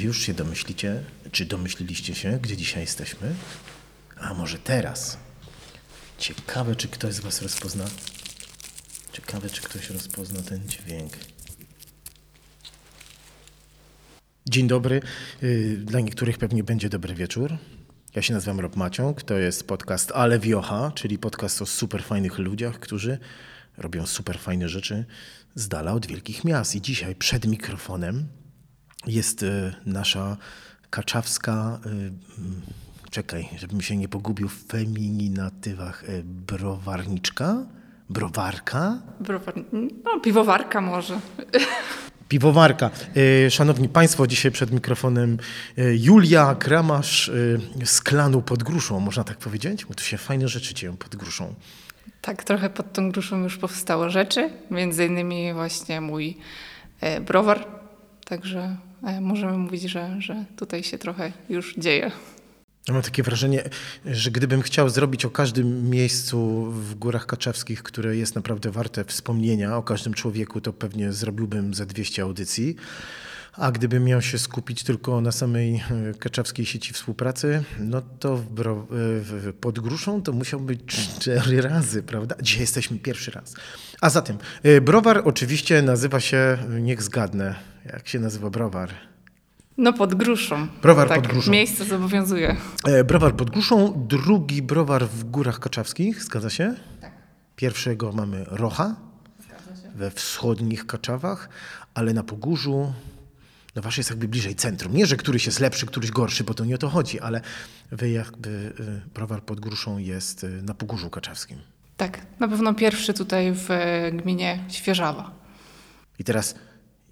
Wy już się domyślicie, czy domyśliliście się, gdzie dzisiaj jesteśmy? A może teraz? Ciekawe, czy ktoś z was rozpozna. Ciekawe, czy ktoś rozpozna ten dźwięk. Dzień dobry. Y, Dla niektórych pewnie będzie dobry wieczór. Ja się nazywam Rob Maciąg. To jest podcast Ale Wiocha, czyli podcast o super fajnych ludziach, którzy robią super fajne rzeczy z dala od wielkich miast. I dzisiaj przed mikrofonem jest y, nasza kaczawska, y, mm, czekaj, żebym się nie pogubił w feminatywach, y, browarniczka, browarka, Browar, no, piwowarka może. Piwowarka. Szanowni Państwo, dzisiaj przed mikrofonem Julia Kramasz z klanu pod gruszą, można tak powiedzieć? Bo tu się fajne rzeczy dzieją pod gruszą. Tak, trochę pod tą gruszą już powstało rzeczy, między innymi właśnie mój browar, także możemy mówić, że, że tutaj się trochę już dzieje. Ja mam takie wrażenie, że gdybym chciał zrobić o każdym miejscu w Górach Kaczawskich, które jest naprawdę warte wspomnienia, o każdym człowieku, to pewnie zrobiłbym ze 200 audycji. A gdybym miał się skupić tylko na samej e, kaczawskiej sieci współpracy, no to w bro, e, w, pod gruszą to musiał być cztery razy, prawda? Dzisiaj jesteśmy pierwszy raz. A zatem, e, browar oczywiście nazywa się, niech zgadnę, jak się nazywa browar? No pod gruszą. Browar tak, pod gruszą. Miejsce zobowiązuje. Browar pod Gruszą, drugi browar w Górach Kaczawskich, zgadza się? Tak. Pierwszego mamy Rocha we wschodnich Kaczawach, ale na Pogórzu, no wasz jest jakby bliżej centrum. Nie, że któryś jest lepszy, któryś gorszy, bo to nie o to chodzi, ale wy jakby y, browar pod Gruszą jest y, na Pogórzu Kaczawskim. Tak, na pewno pierwszy tutaj w e, gminie Świeżawa. I teraz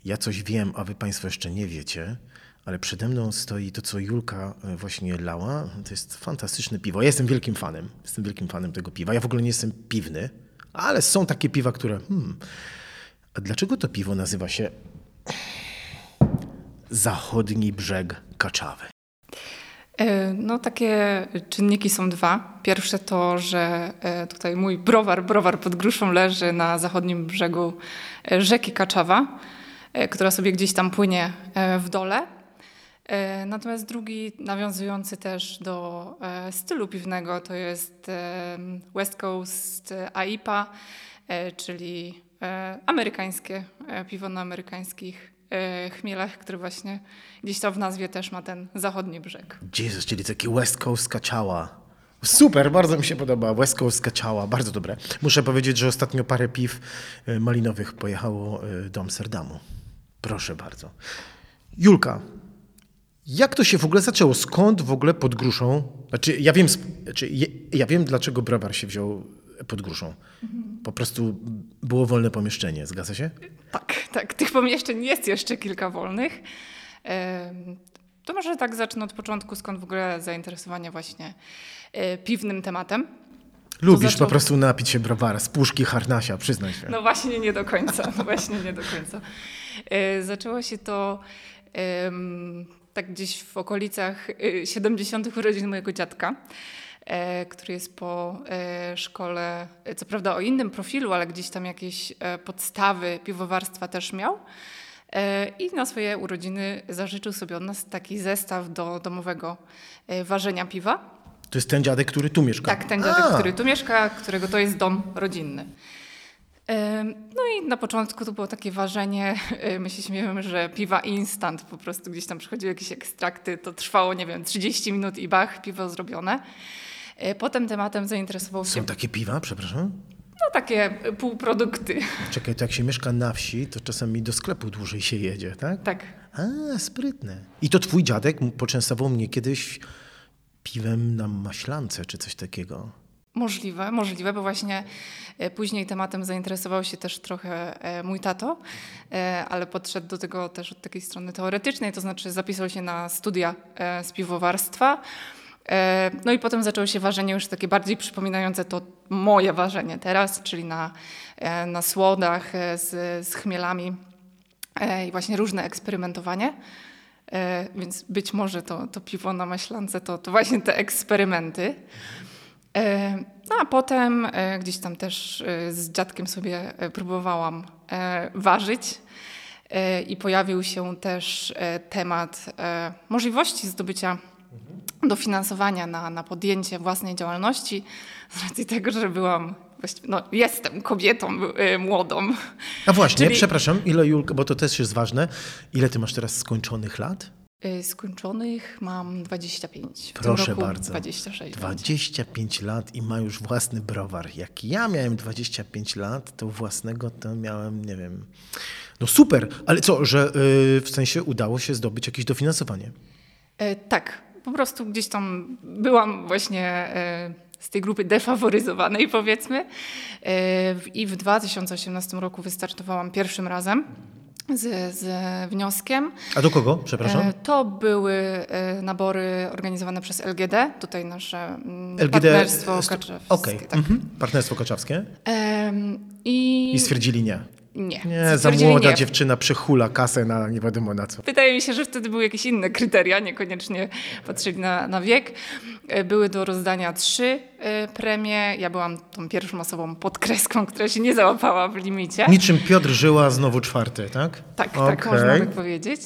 ja coś wiem, a wy państwo jeszcze nie wiecie, ale przede mną stoi to, co Julka właśnie lała. To jest fantastyczne piwo. Ja jestem wielkim fanem. Jestem wielkim fanem tego piwa. Ja w ogóle nie jestem piwny, ale są takie piwa, które... Hmm, a dlaczego to piwo nazywa się Zachodni Brzeg Kaczawy? E, No takie czynniki są dwa. Pierwsze to, że e, tutaj mój browar, browar pod gruszą leży na zachodnim brzegu e, rzeki Kaczawa, która sobie gdzieś tam płynie w dole. Natomiast drugi, nawiązujący też do stylu piwnego, to jest West Coast AIPA, czyli amerykańskie piwo na amerykańskich chmielach, który właśnie gdzieś tam w nazwie też ma ten zachodni brzeg. Jezus, czyli taki West Coast kaciała. Super, bardzo mi się podoba. West Coast kaciała, bardzo dobre. Muszę powiedzieć, że ostatnio parę piw e, malinowych pojechało e, do Amsterdamu. Proszę bardzo. Julka, jak to się w ogóle zaczęło? Skąd w ogóle pod gruszą? Znaczy, ja wiem, znaczy, ja wiem dlaczego browar się wziął pod gruszą. Po prostu było wolne pomieszczenie, zgadza się? Tak, tak. Tych pomieszczeń jest jeszcze kilka wolnych. To może tak zacznę od początku, skąd w ogóle zainteresowanie właśnie e, piwnym tematem. Lubisz zaczęło- po prostu napić się browara z puszki harnasia, przyznaj się. No właśnie nie do końca, no właśnie nie do końca. E, Zaczęło się to tak gdzieś w okolicach e, 70. urodzin mojego dziadka, e, który jest po e, szkole, e, co prawda o innym profilu, ale gdzieś tam jakieś e, podstawy piwowarstwa też miał. E, I na swoje urodziny zażyczył sobie od nas taki zestaw do domowego e, ważenia piwa. To jest ten dziadek, który tu mieszka. Tak, ten dziadek, A. który tu mieszka, którego to jest dom rodzinny. No i na początku to było takie ważenie, my się śmiejemy, że piwa instant, po prostu gdzieś tam przychodziły jakieś ekstrakty, to trwało, nie wiem, 30 minut i bach, piwo zrobione. Y, Potem tematem zainteresował się, Są takie piwa, przepraszam? no takie półprodukty, Czekaj, to jak się mieszka na wsi, to czasami do sklepu dłużej się jedzie, tak? tak. A, sprytne. I to twój dziadek poczęstował mnie kiedyś piwem na maślance, czy coś takiego. Możliwe, możliwe, bo właśnie e, później tematem zainteresował się też trochę e, mój tato, e, ale podszedł do tego też od takiej strony teoretycznej, to znaczy zapisał się na studia e, z piwowarstwa. E, No i potem zaczęło się ważenie już takie bardziej przypominające to moje ważenie teraz, czyli na, e, na słodach e, z, z chmielami i właśnie różne eksperymentowanie. Więc być może to, to piwo na maślance to, to właśnie te eksperymenty. No a potem gdzieś tam też z dziadkiem sobie próbowałam ważyć. i pojawił się też temat możliwości zdobycia dofinansowania na, na podjęcie własnej działalności, z racji tego, że byłam, no jestem kobietą y, młodą. A właśnie, Czyli- przepraszam, ile Julka, bo to też jest ważne, ile ty masz teraz skończonych lat? Y, Skończonych mam 25. W Proszę bardzo. 26. będzie. 25 lat i ma już własny browar. Jak ja miałem 25 lat, to własnego to miałem, nie wiem. No super, ale co, że y, w sensie udało się zdobyć jakieś dofinansowanie? Tak, po prostu gdzieś tam byłam właśnie e, z tej grupy defaworyzowanej, powiedzmy. E, I w 2018 roku wystartowałam pierwszym razem z, z wnioskiem. A do kogo, przepraszam? E, To były nabory organizowane przez LGD, tutaj nasze mm, LGD. partnerstwo st- kaczewskie. Okej, Tak. mhm. partnerstwo kaczawskie. Em, I, I stwierdzili nie. Nie. Nie, za młoda nie. dziewczyna przehula kasę na nie wiadomo na co. Wydaje mi się, że wtedy były jakieś inne kryteria, niekoniecznie patrzyli na, na wiek. E, Były do rozdania trzy e, premie. Ja byłam tą pierwszą osobą pod kreską, która się nie załapała w limicie. Niczym Piotr Żyła, znowu czwarty, tak? Tak, tak Okej. można tak powiedzieć.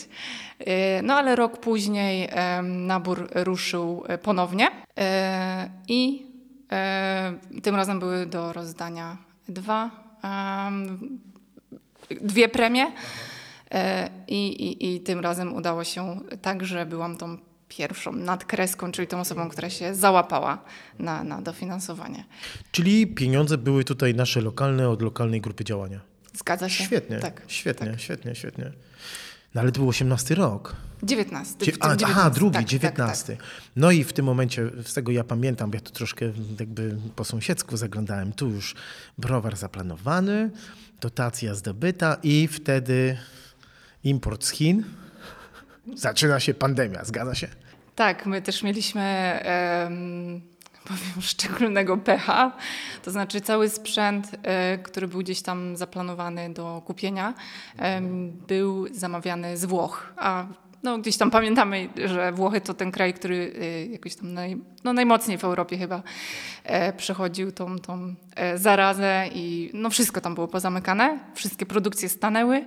E, No ale rok później nabór ruszył ponownie i tym razem były do rozdania dwa, dwie premie E, i, i, i tym razem udało się tak, że byłam tą pierwszą nad kreską, czyli tą osobą, która się załapała na, na dofinansowanie. Czyli pieniądze były tutaj nasze lokalne od lokalnej grupy działania. Zgadza się? Świetnie, Tak. świetnie, Tak. świetnie, świetnie. No ale to był 18 rok. 19. Dzie- w tym a, aha, 19, drugi, tak, tak, 19. No i w tym momencie, z tego ja pamiętam, ja tu troszkę jakby po sąsiedzku zaglądałem, tu już browar zaplanowany, dotacja zdobyta i wtedy import z Chin. Zaczyna się pandemia, zgadza się? Tak, my też mieliśmy, em, powiem, szczególnego pecha. To znaczy cały sprzęt, e, który był gdzieś tam zaplanowany do kupienia, był zamawiany z Włoch. A no, gdzieś tam pamiętamy, że Włochy to ten kraj, który e, jakoś tam naj, no, najmocniej w Europie chyba e, przechodził tą, tą e, zarazę i no, wszystko tam było pozamykane, wszystkie produkcje stanęły.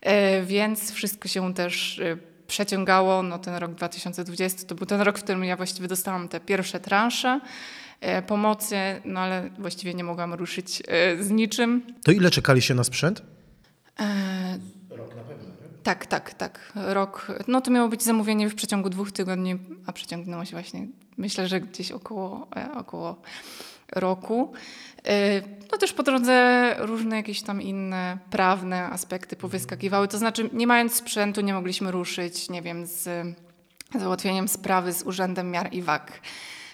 E, Więc wszystko się też e, przeciągało. No, ten rok 2020 to był ten rok, w którym ja właściwie dostałam te pierwsze transze e, pomocy, no ale właściwie nie mogłam ruszyć e, z niczym. To ile czekaliście na sprzęt? E, Tak, tak, tak. Rok. No to miało być zamówienie w przeciągu dwóch tygodni, a przeciągnęło się właśnie, myślę, że gdzieś około, e, około roku. E, No też po drodze różne jakieś tam inne prawne aspekty powyskakiwały. To znaczy, nie mając sprzętu, nie mogliśmy ruszyć, nie wiem, z załatwieniem sprawy z Urzędem Miar i Wag.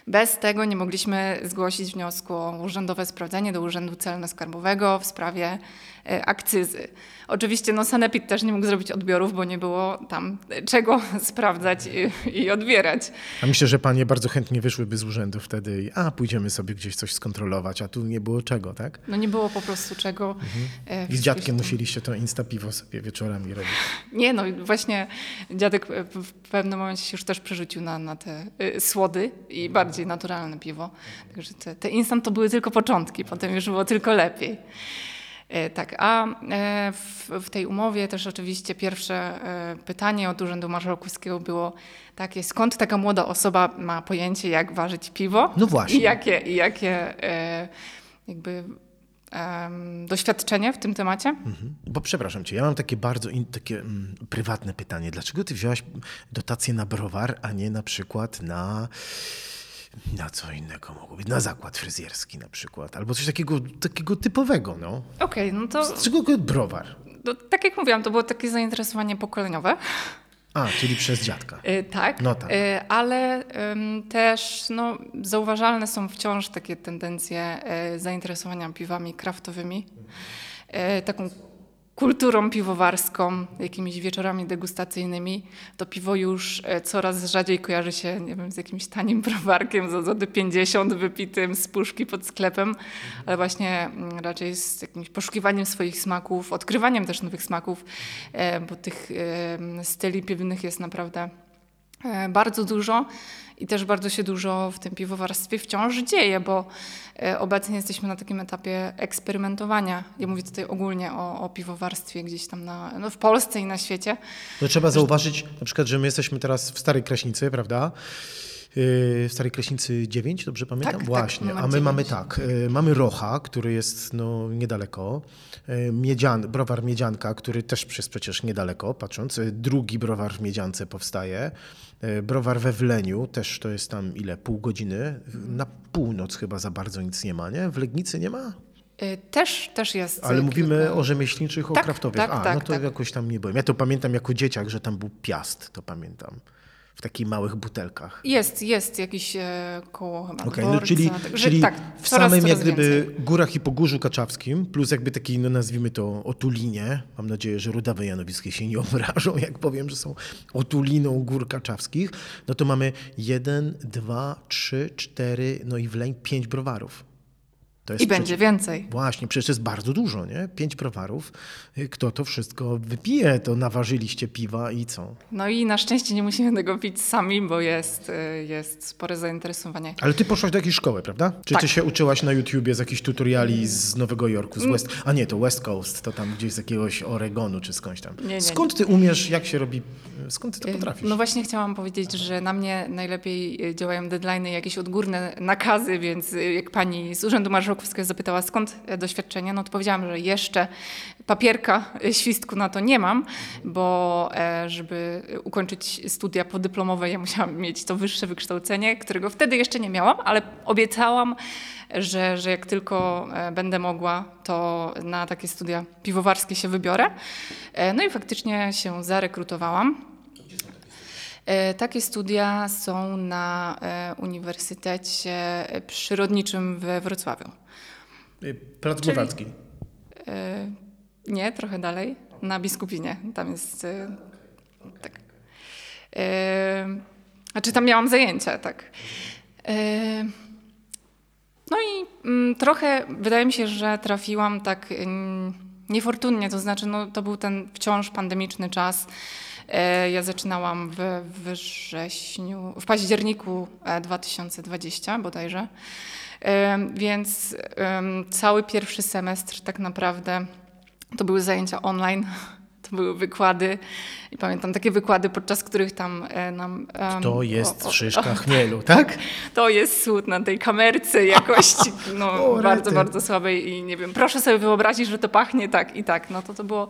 Bez tego nie mogliśmy zgłosić wniosku o urzędowe sprawdzenie do Urzędu Celno-Skarbowego w sprawie akcyzy. Oczywiście no, Sanepid też nie mógł zrobić odbiorów, bo nie było tam e, czego sprawdzać i, i odbierać. A myślę, że panie bardzo chętnie wyszłyby z urzędu wtedy i a, pójdziemy sobie gdzieś coś skontrolować, a tu nie było czego, tak? No nie było po prostu czego. e, I z dziadkiem musieliście to instapiwo sobie wieczorami robić. Nie, no właśnie dziadek e, w w pewnym momencie się już też przerzucił na, na te y, słody i bardziej naturalne piwo. Także te, te instant to były tylko początki, potem już było tylko lepiej. E, Tak, a e, w, w tej umowie też oczywiście pierwsze e, pytanie od Urzędu Marszałkowskiego było takie, skąd taka młoda osoba ma pojęcie, jak ważyć piwo? No właśnie. I jakie, i jakie jakby doświadczenie w tym temacie? Mhm. Bo przepraszam cię, ja mam takie bardzo in, takie mm, prywatne pytanie. Dlaczego ty wziąłaś dotację na browar, a nie na przykład na na co innego mogło być? Na zakład fryzjerski na przykład, albo coś takiego, takiego typowego, no. Okej, no to Z czego browar? No, tak jak mówiłam, to było takie zainteresowanie pokoleniowe. A, czyli przez dziadka. Y, tak, No tak. y, ale ym, też no, zauważalne są wciąż takie tendencje y, zainteresowania piwami kraftowymi, y, taką kulturą piwowarską, jakimiś wieczorami degustacyjnymi. To piwo już y, coraz rzadziej kojarzy się nie wiem, z jakimś tanim browarkiem za złoty 50 wypitym z puszki pod sklepem, ale właśnie mm, raczej z jakimś poszukiwaniem swoich smaków, odkrywaniem też nowych smaków, e, bo tych styli piwnych jest naprawdę e, bardzo dużo i też bardzo się dużo w tym piwowarstwie wciąż dzieje, bo e, obecnie jesteśmy na takim etapie eksperymentowania. Ja mówię tutaj ogólnie o, o piwowarstwie gdzieś tam na, no w Polsce i na świecie. No trzeba zauważyć na przykład, że my jesteśmy teraz w Starej Kraśnicy, prawda? Yy, W Starej Kraśnicy 9, dobrze pamiętam? Tak, tak, Właśnie, numer a my 9. mamy tak, yy, mamy Rocha, który jest no, niedaleko, Miedzian, browar Miedzianka, który też jest przecież niedaleko, patrząc, drugi browar w Miedziance powstaje, browar we Wleniu, też to jest tam ile, pół godziny, na północ chyba za bardzo nic nie ma, nie? W Legnicy nie ma? E, Też, też jest. Ale e, mówimy kilka- o rzemieślniczych, o Tak, kraftowych. tak, A, tak, no to tak. jakoś tam nie byłem. Ja to pamiętam jako dzieciak, że tam był piast, to pamiętam. W takich małych butelkach. Jest, jest jakiś e, koło chyba Okej, no dworca, czyli, także czyli tak, w coraz, samym jak gdyby więcej. górach i pogórzu kaczawskim, plus jakby taki, no nazwijmy to otulinie, mam nadzieję, że rudawe janowickie się nie obrażą, jak powiem, że są otuliną gór kaczawskich, no to mamy jeden, dwa, trzy, cztery, no i wleń pięć browarów. I będzie więcej. Właśnie, przecież jest bardzo dużo, nie? Pięć browarów. Y, Kto to wszystko wypije, to naważyliście piwa i co? No i na szczęście nie musimy tego pić sami, bo jest, e, jest spore zainteresowanie. Ale ty poszłaś do jakiejś szkoły, prawda? Czy Tak. ty się uczyłaś na YouTubie z jakichś tutoriali z Nowego Jorku, z West... A nie, to West Coast, to tam gdzieś z jakiegoś Oregonu czy skądś tam. Nie, nie, Skąd ty umiesz, jak się robi, skąd ty to potrafisz? No właśnie chciałam powiedzieć, że na mnie najlepiej działają deadline'y, jakieś odgórne nakazy, więc jak pani z Urzędu Marszałkowskiego zapytała, skąd e, doświadczenie, no to powiedziałam, że jeszcze papierka, e, świstku na to nie mam, bo e, żeby ukończyć studia podyplomowe, ja musiałam mieć to wyższe wykształcenie, którego wtedy jeszcze nie miałam, ale obiecałam, że, że jak tylko będę mogła, to na takie studia piwowarskie się wybiorę. No i faktycznie się zarekrutowałam. Takie studia są na Uniwersytecie Przyrodniczym we Wrocławiu. Y, Plac Głowacki. E, Nie, trochę dalej, na Biskupinie. Tam jest. e, Tak. E, Znaczy, tam miałam zajęcia, tak. E, No i mm, trochę wydaje mi się, że trafiłam tak niefortunnie, to znaczy, no, to był ten wciąż pandemiczny czas. E, Ja zaczynałam w wrześniu, w październiku e, 2020 bodajże. Więc cały pierwszy semestr tak naprawdę to były zajęcia online, to były wykłady. I pamiętam takie wykłady, podczas których tam e, nam. em, To jest o- o- szyszka chmielu, tak? To jest słód na tej kamerce jakości no, O, bardzo, rety. bardzo słabej i nie wiem, proszę sobie wyobrazić, że to pachnie tak i tak. No to to było.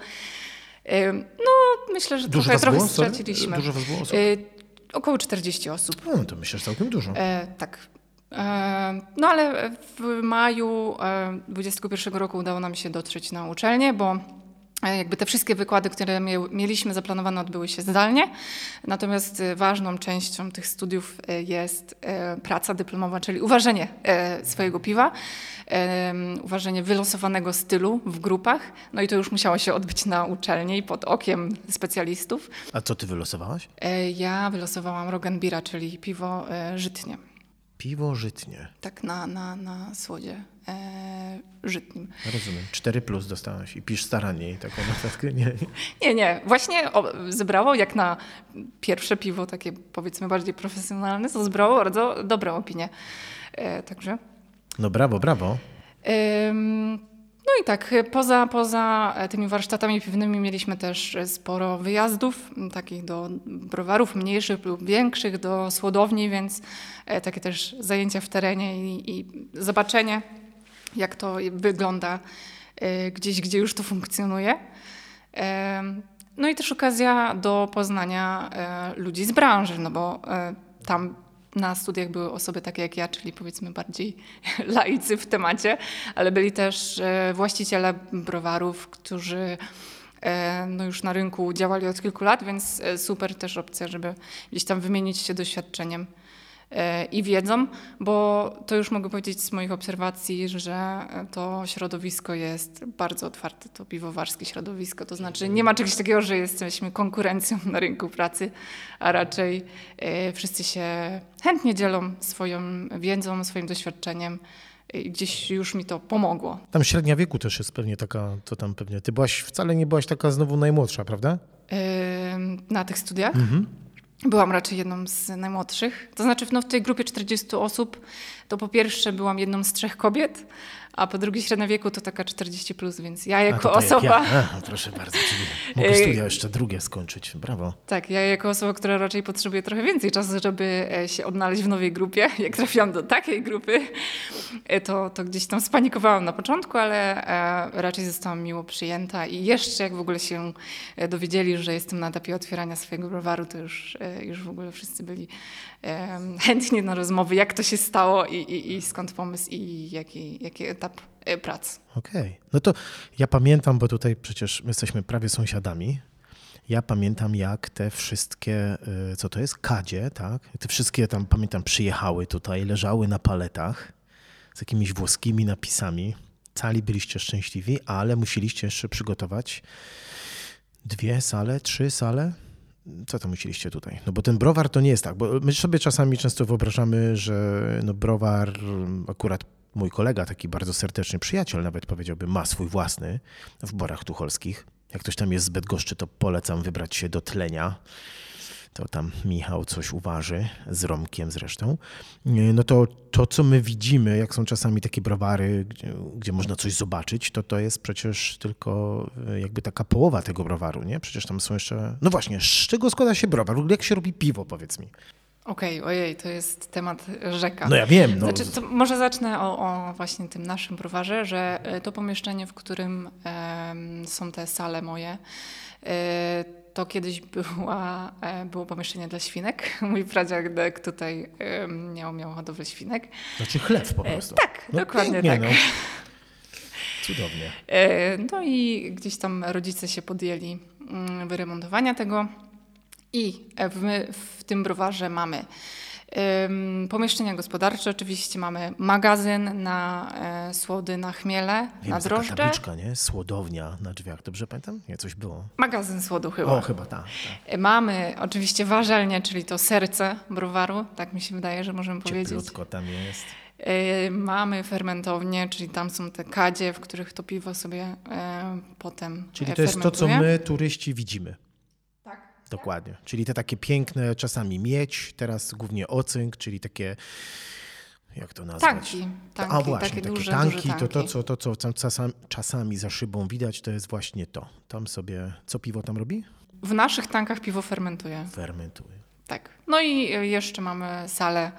em, No, myślę, że Dużo trochę, trochę było? Sorry? straciliśmy. Dużo was było osób? E, Około 40 osób. No to myślę, że całkiem dużo. E, tak. No ale w maju e, 21 roku udało nam się dotrzeć na uczelnię, bo e, jakby te wszystkie wykłady, które mie- mieliśmy zaplanowane, odbyły się zdalnie. Natomiast e, ważną częścią tych studiów e, jest praca dyplomowa, czyli uważenie swojego piwa, uważenie wylosowanego stylu w grupach. No i to już musiało się odbyć na uczelni pod okiem specjalistów. A co ty wylosowałaś? Ja wylosowałam Rogenbira, czyli piwo żytnie. Piwo żytnie. Tak, na, na, na słodzie e, żytnim. Rozumiem. 4 plus dostałaś i pisz starannie i taką notatkę. Nie. Nie, nie, właśnie o, zebrało jak na pierwsze piwo, takie powiedzmy bardziej profesjonalne, to zebrało bardzo dobre opinie. E, także. No brawo, brawo. Ym, No i tak, poza, poza tymi warsztatami piwnymi mieliśmy też sporo wyjazdów, takich do browarów mniejszych lub większych, do słodowni, więc e, takie też zajęcia w terenie i, i zobaczenie, jak to wygląda e, gdzieś, gdzie już to funkcjonuje. No i też okazja do poznania e, ludzi z branży, no bo e, tam na studiach były osoby takie jak ja, czyli powiedzmy bardziej laicy w temacie, ale byli też e, właściciele browarów, którzy e, no już na rynku działali od kilku lat, więc e, super też opcja, żeby gdzieś tam wymienić się doświadczeniem i wiedzą, bo to już mogę powiedzieć z moich obserwacji, że to środowisko jest bardzo otwarte, to piwowarskie środowisko, to znaczy nie ma czegoś takiego, że jesteśmy konkurencją na rynku pracy, a raczej e, wszyscy się chętnie dzielą swoją wiedzą, swoim doświadczeniem i gdzieś już mi to pomogło. Tam średnia wieku też jest pewnie taka, to tam pewnie. Ty byłaś, wcale nie byłaś taka znowu najmłodsza, prawda? E, Na tych studiach? Mhm. Byłam raczej jedną z najmłodszych. To znaczy no, w tej grupie 40 osób to po pierwsze byłam jedną z trzech kobiet, a po drugie średnia wieku to taka 40 plus, więc ja jako A, osoba... Jak ja. A, proszę bardzo, czyli mogę studia jeszcze drugie skończyć. Brawo. Tak, ja jako osoba, która raczej potrzebuje trochę więcej czasu, żeby e, się odnaleźć w nowej grupie, jak trafiłam do takiej grupy, e, to, to gdzieś tam spanikowałam na początku, ale e, raczej zostałam miło przyjęta i jeszcze jak w ogóle się dowiedzieli, że jestem na etapie otwierania swojego browaru, to już, już w ogóle wszyscy byli chętni na rozmowy, jak to się stało i, i, i skąd pomysł i jaki, jaki etap prac. Okej, okay. no to ja pamiętam, bo tutaj przecież my jesteśmy prawie sąsiadami. Ja pamiętam, jak te wszystkie, co to jest, kadzie, tak? Te wszystkie tam, pamiętam, przyjechały tutaj, leżały na paletach z jakimiś włoskimi napisami. Cali byliście szczęśliwi, ale musieliście jeszcze przygotować dwie sale, trzy sale co to musieliście tutaj? No bo ten browar to nie jest tak, bo my sobie czasami często wyobrażamy, że no browar, akurat mój kolega, taki bardzo serdeczny przyjaciel nawet powiedziałby, ma swój własny w Borach Tucholskich. Jak ktoś tam jest zbyt goszczy, to polecam wybrać się do tlenia. To tam Michał coś uważy, z Romkiem zresztą. No to to, co my widzimy, jak są czasami takie browary, gdzie, gdzie można coś zobaczyć, to to jest przecież tylko e, jakby taka połowa tego browaru, nie? Przecież tam są jeszcze... No właśnie, z czego składa się browar? Jak się robi piwo, powiedz mi? Okej, okay, ojej, to jest temat rzeka. No ja wiem. No. Znaczy, może zacznę o, o, właśnie tym naszym browarze, że e, to pomieszczenie, w którym są te sale moje, e, to kiedyś była, e, było pomieszczenie dla świnek. Mój pradziadek tutaj miał, miał hodowlę świnek. Znaczy chleb po prostu. tak, no, dokładnie tak. No. Cudownie. No i gdzieś tam rodzice się podjęli mm, wyremontowania tego. I my w tym browarze mamy pomieszczenia gospodarcze, oczywiście mamy magazyn na e, słody, na chmiele, Wiem, na drożdże. Taka tabliczka, nie? Słodownia na drzwiach, dobrze pamiętam? Nie, coś było. Magazyn słodu chyba. O, chyba tak. Ta. Mamy oczywiście warzelnię, czyli to serce browaru, tak mi się wydaje, że możemy powiedzieć. Cieplutko tam jest. E, mamy fermentownię, czyli tam są te kadzie, w których to piwo sobie e, potem Czyli to jest to, co my turyści widzimy. Dokładnie. Czyli te takie piękne, czasami miedź, teraz głównie ocynk, czyli takie jak to nazwać? Tanki. tanki A właśnie, takie, takie duże, tanki, duże tanki. to to, co, to, co czasami, czasami za szybą widać, to jest właśnie to. Tam sobie, co piwo tam robi? W naszych tankach piwo fermentuje. Fermentuje. Tak. No i jeszcze mamy salę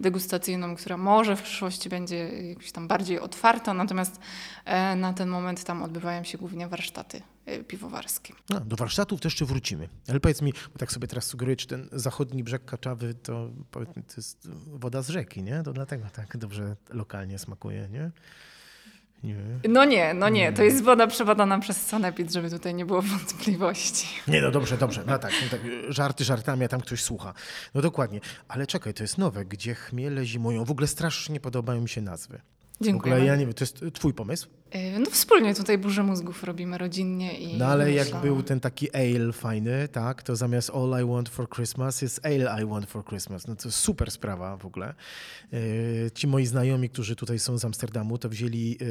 degustacyjną, która może w przyszłości będzie jakoś tam bardziej otwarta, natomiast e, na ten moment tam odbywają się głównie warsztaty e, piwowarskie. No, do warsztatów też jeszcze wrócimy. Ale powiedz mi, bo tak sobie teraz sugeruję, czy ten zachodni brzeg Kaczawy to, to jest woda z rzeki, nie? To dlatego tak dobrze lokalnie smakuje, nie? Nie. No nie, no nie. To jest woda przebadana przez Sanepid, żeby tutaj nie było wątpliwości. Nie, no dobrze, dobrze. No tak, no tak, żarty żartami, a tam ktoś słucha. No dokładnie. Ale czekaj, to jest nowe. Gdzie chmiele zimują? W ogóle strasznie podobają mi się nazwy. Dziękuję. W ogóle ja nie wiem, to jest twój pomysł? E, no wspólnie tutaj burzę mózgów robimy rodzinnie i... No ale jak był ten taki ale fajny, tak, to zamiast All I Want for Christmas jest Ale I Want for Christmas. No to super sprawa w ogóle. E, ci moi znajomi, którzy tutaj są z Amsterdamu, to wzięli e,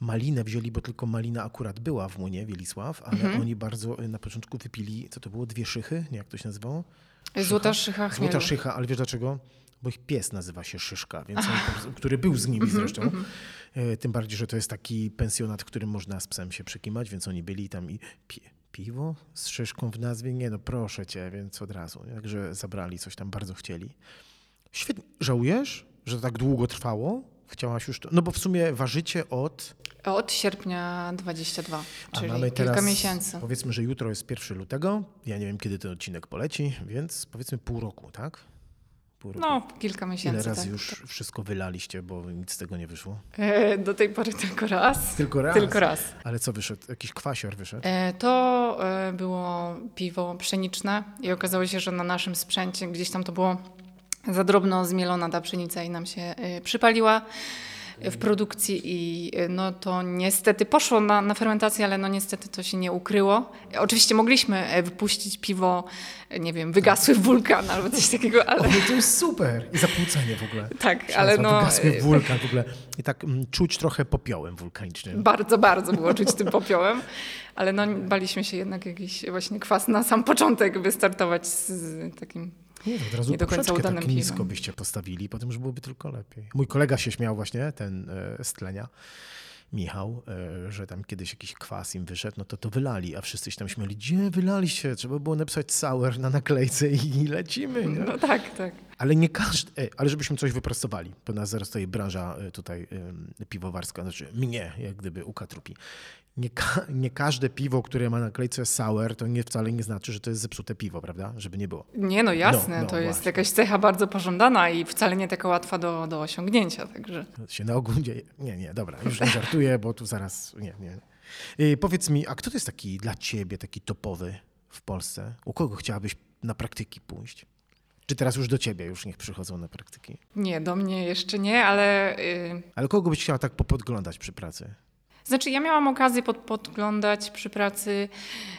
malinę, wzięli, bo tylko malina akurat była w Munie, Wielisław, ale mhm. oni bardzo na początku wypili, co to było, dwie szychy, nie jak to się nazywało? Szycha? Złota szycha chmielu. Złota szycha, ale wiesz dlaczego? Bo ich pies nazywa się Szyszka, więc on, który był z nimi mhm, zresztą. Mhm. E, tym bardziej, że to jest taki pensjonat, w którym można z psem się przekimać, więc oni byli tam i pi piwo z szyszką w nazwie? Nie no, proszę cię, więc od razu. Także zabrali, coś tam bardzo chcieli. Świetnie. Żałujesz, że to tak długo trwało? Chciałaś już to? No bo w sumie ważycie od... Od sierpnia 22, czyli A mamy kilka miesięcy. Powiedzmy, że jutro jest 1 lutego. Ja nie wiem, kiedy ten odcinek poleci, więc powiedzmy pół roku, tak? Pół roku? No, kilka miesięcy. Ile razy tak, już tak. wszystko wylaliście, bo nic z tego nie wyszło? E, do tej pory tylko raz. Tylko raz? Tylko raz. Ale co wyszedł? Jakiś kwasior wyszedł? E, to e, było piwo pszeniczne i okazało się, że na naszym sprzęcie gdzieś tam to było za drobno zmielona ta pszenica i nam się e, przypaliła. W produkcji i y, no to niestety poszło na, na fermentację, ale no niestety to się nie ukryło. Oczywiście mogliśmy e, wypuścić piwo, e, nie wiem, wygasły wulkan albo coś takiego, ale... O, to jest super! I zapłucenie w ogóle. Tak, ale no... Wygasły wulkan w ogóle. I tak m, czuć trochę popiołem wulkanicznym. Bardzo, bardzo było czuć tym popiołem, ale no baliśmy się jednak jakiś właśnie kwas na sam początek wystartować z takim nie, od razu nie do końca poprzeczkę udanym tak nisko piwem. byście postawili, potem już byłoby tylko lepiej. Mój kolega się śmiał właśnie, ten e, z tlenia, Michał, e, że tam kiedyś jakiś kwas im wyszedł, no to to wylali, a wszyscy się tam śmiali, gdzie wylaliście? Trzeba było napisać sour na naklejce i lecimy. Nie? No tak, tak. Ale nie każdy, ale żebyśmy coś wyprostowali, bo nas zaraz tutaj branża e, tutaj piwowarska, znaczy mnie, jak gdyby u Katrupi. Nie, ka- nie każde piwo, które ma na naklejce sour, to nie wcale nie znaczy, że to jest zepsute piwo, prawda? Żeby nie było. Nie, no jasne, No, no, to jest właśnie. jakaś cecha bardzo pożądana i wcale nie taka łatwa do, do osiągnięcia, także... Się na ogół dzieje. Nie, nie, dobra, już nie żartuję, bo tu zaraz, nie, nie. Yy, powiedz mi, a kto to jest taki dla ciebie, taki topowy w Polsce? U kogo chciałabyś na praktyki pójść? Czy teraz już do ciebie już niech przychodzą na praktyki? Nie, do mnie jeszcze nie, ale... Yy... Ale kogo byś chciała tak popodglądać przy pracy? Znaczy, ja miałam okazję pod, podglądać przy pracy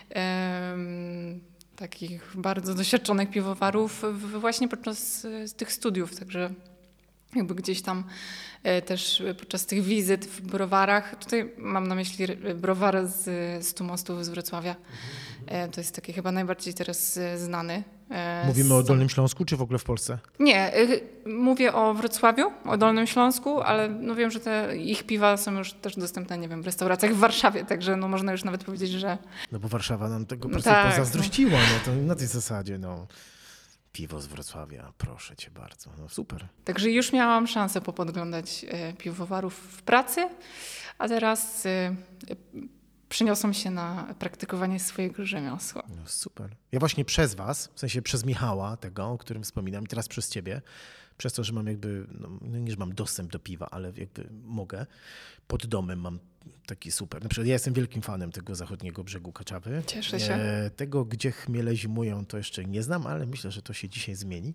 em, takich bardzo doświadczonych piwowarów w, właśnie podczas e, tych studiów, także jakby gdzieś tam e, też podczas tych wizyt w browarach, tutaj mam na myśli browar z, Tumostów z Wrocławia, E, to jest taki chyba najbardziej teraz znany. E, Mówimy o Dolnym Śląsku, czy w ogóle w Polsce? nie, y, mówię o Wrocławiu, o Dolnym Śląsku, ale no wiem, że te ich piwa są już też dostępne, nie wiem, w restauracjach w Warszawie, także no można już nawet powiedzieć, że No bo Warszawa nam tego po No prostu tak, pozazdrościła, no na tej zasadzie, no. Piwo z Wrocławia, proszę cię bardzo, no super. Także już miałam szansę popodglądać e, piwowarów w pracy, a teraz przyniosą się na praktykowanie swojego rzemiosła. No super. Ja właśnie przez was, w sensie przez Michała, tego, o którym wspominam, i teraz przez ciebie, przez to, że mam jakby, no, no nie, że mam dostęp do piwa, ale jakby mogę, pod domem mam taki super. Na przykład ja jestem wielkim fanem tego zachodniego brzegu Kaczawy. Cieszę się. E, tego, gdzie chmiele zimują, to jeszcze nie znam, ale myślę, że to się dzisiaj zmieni.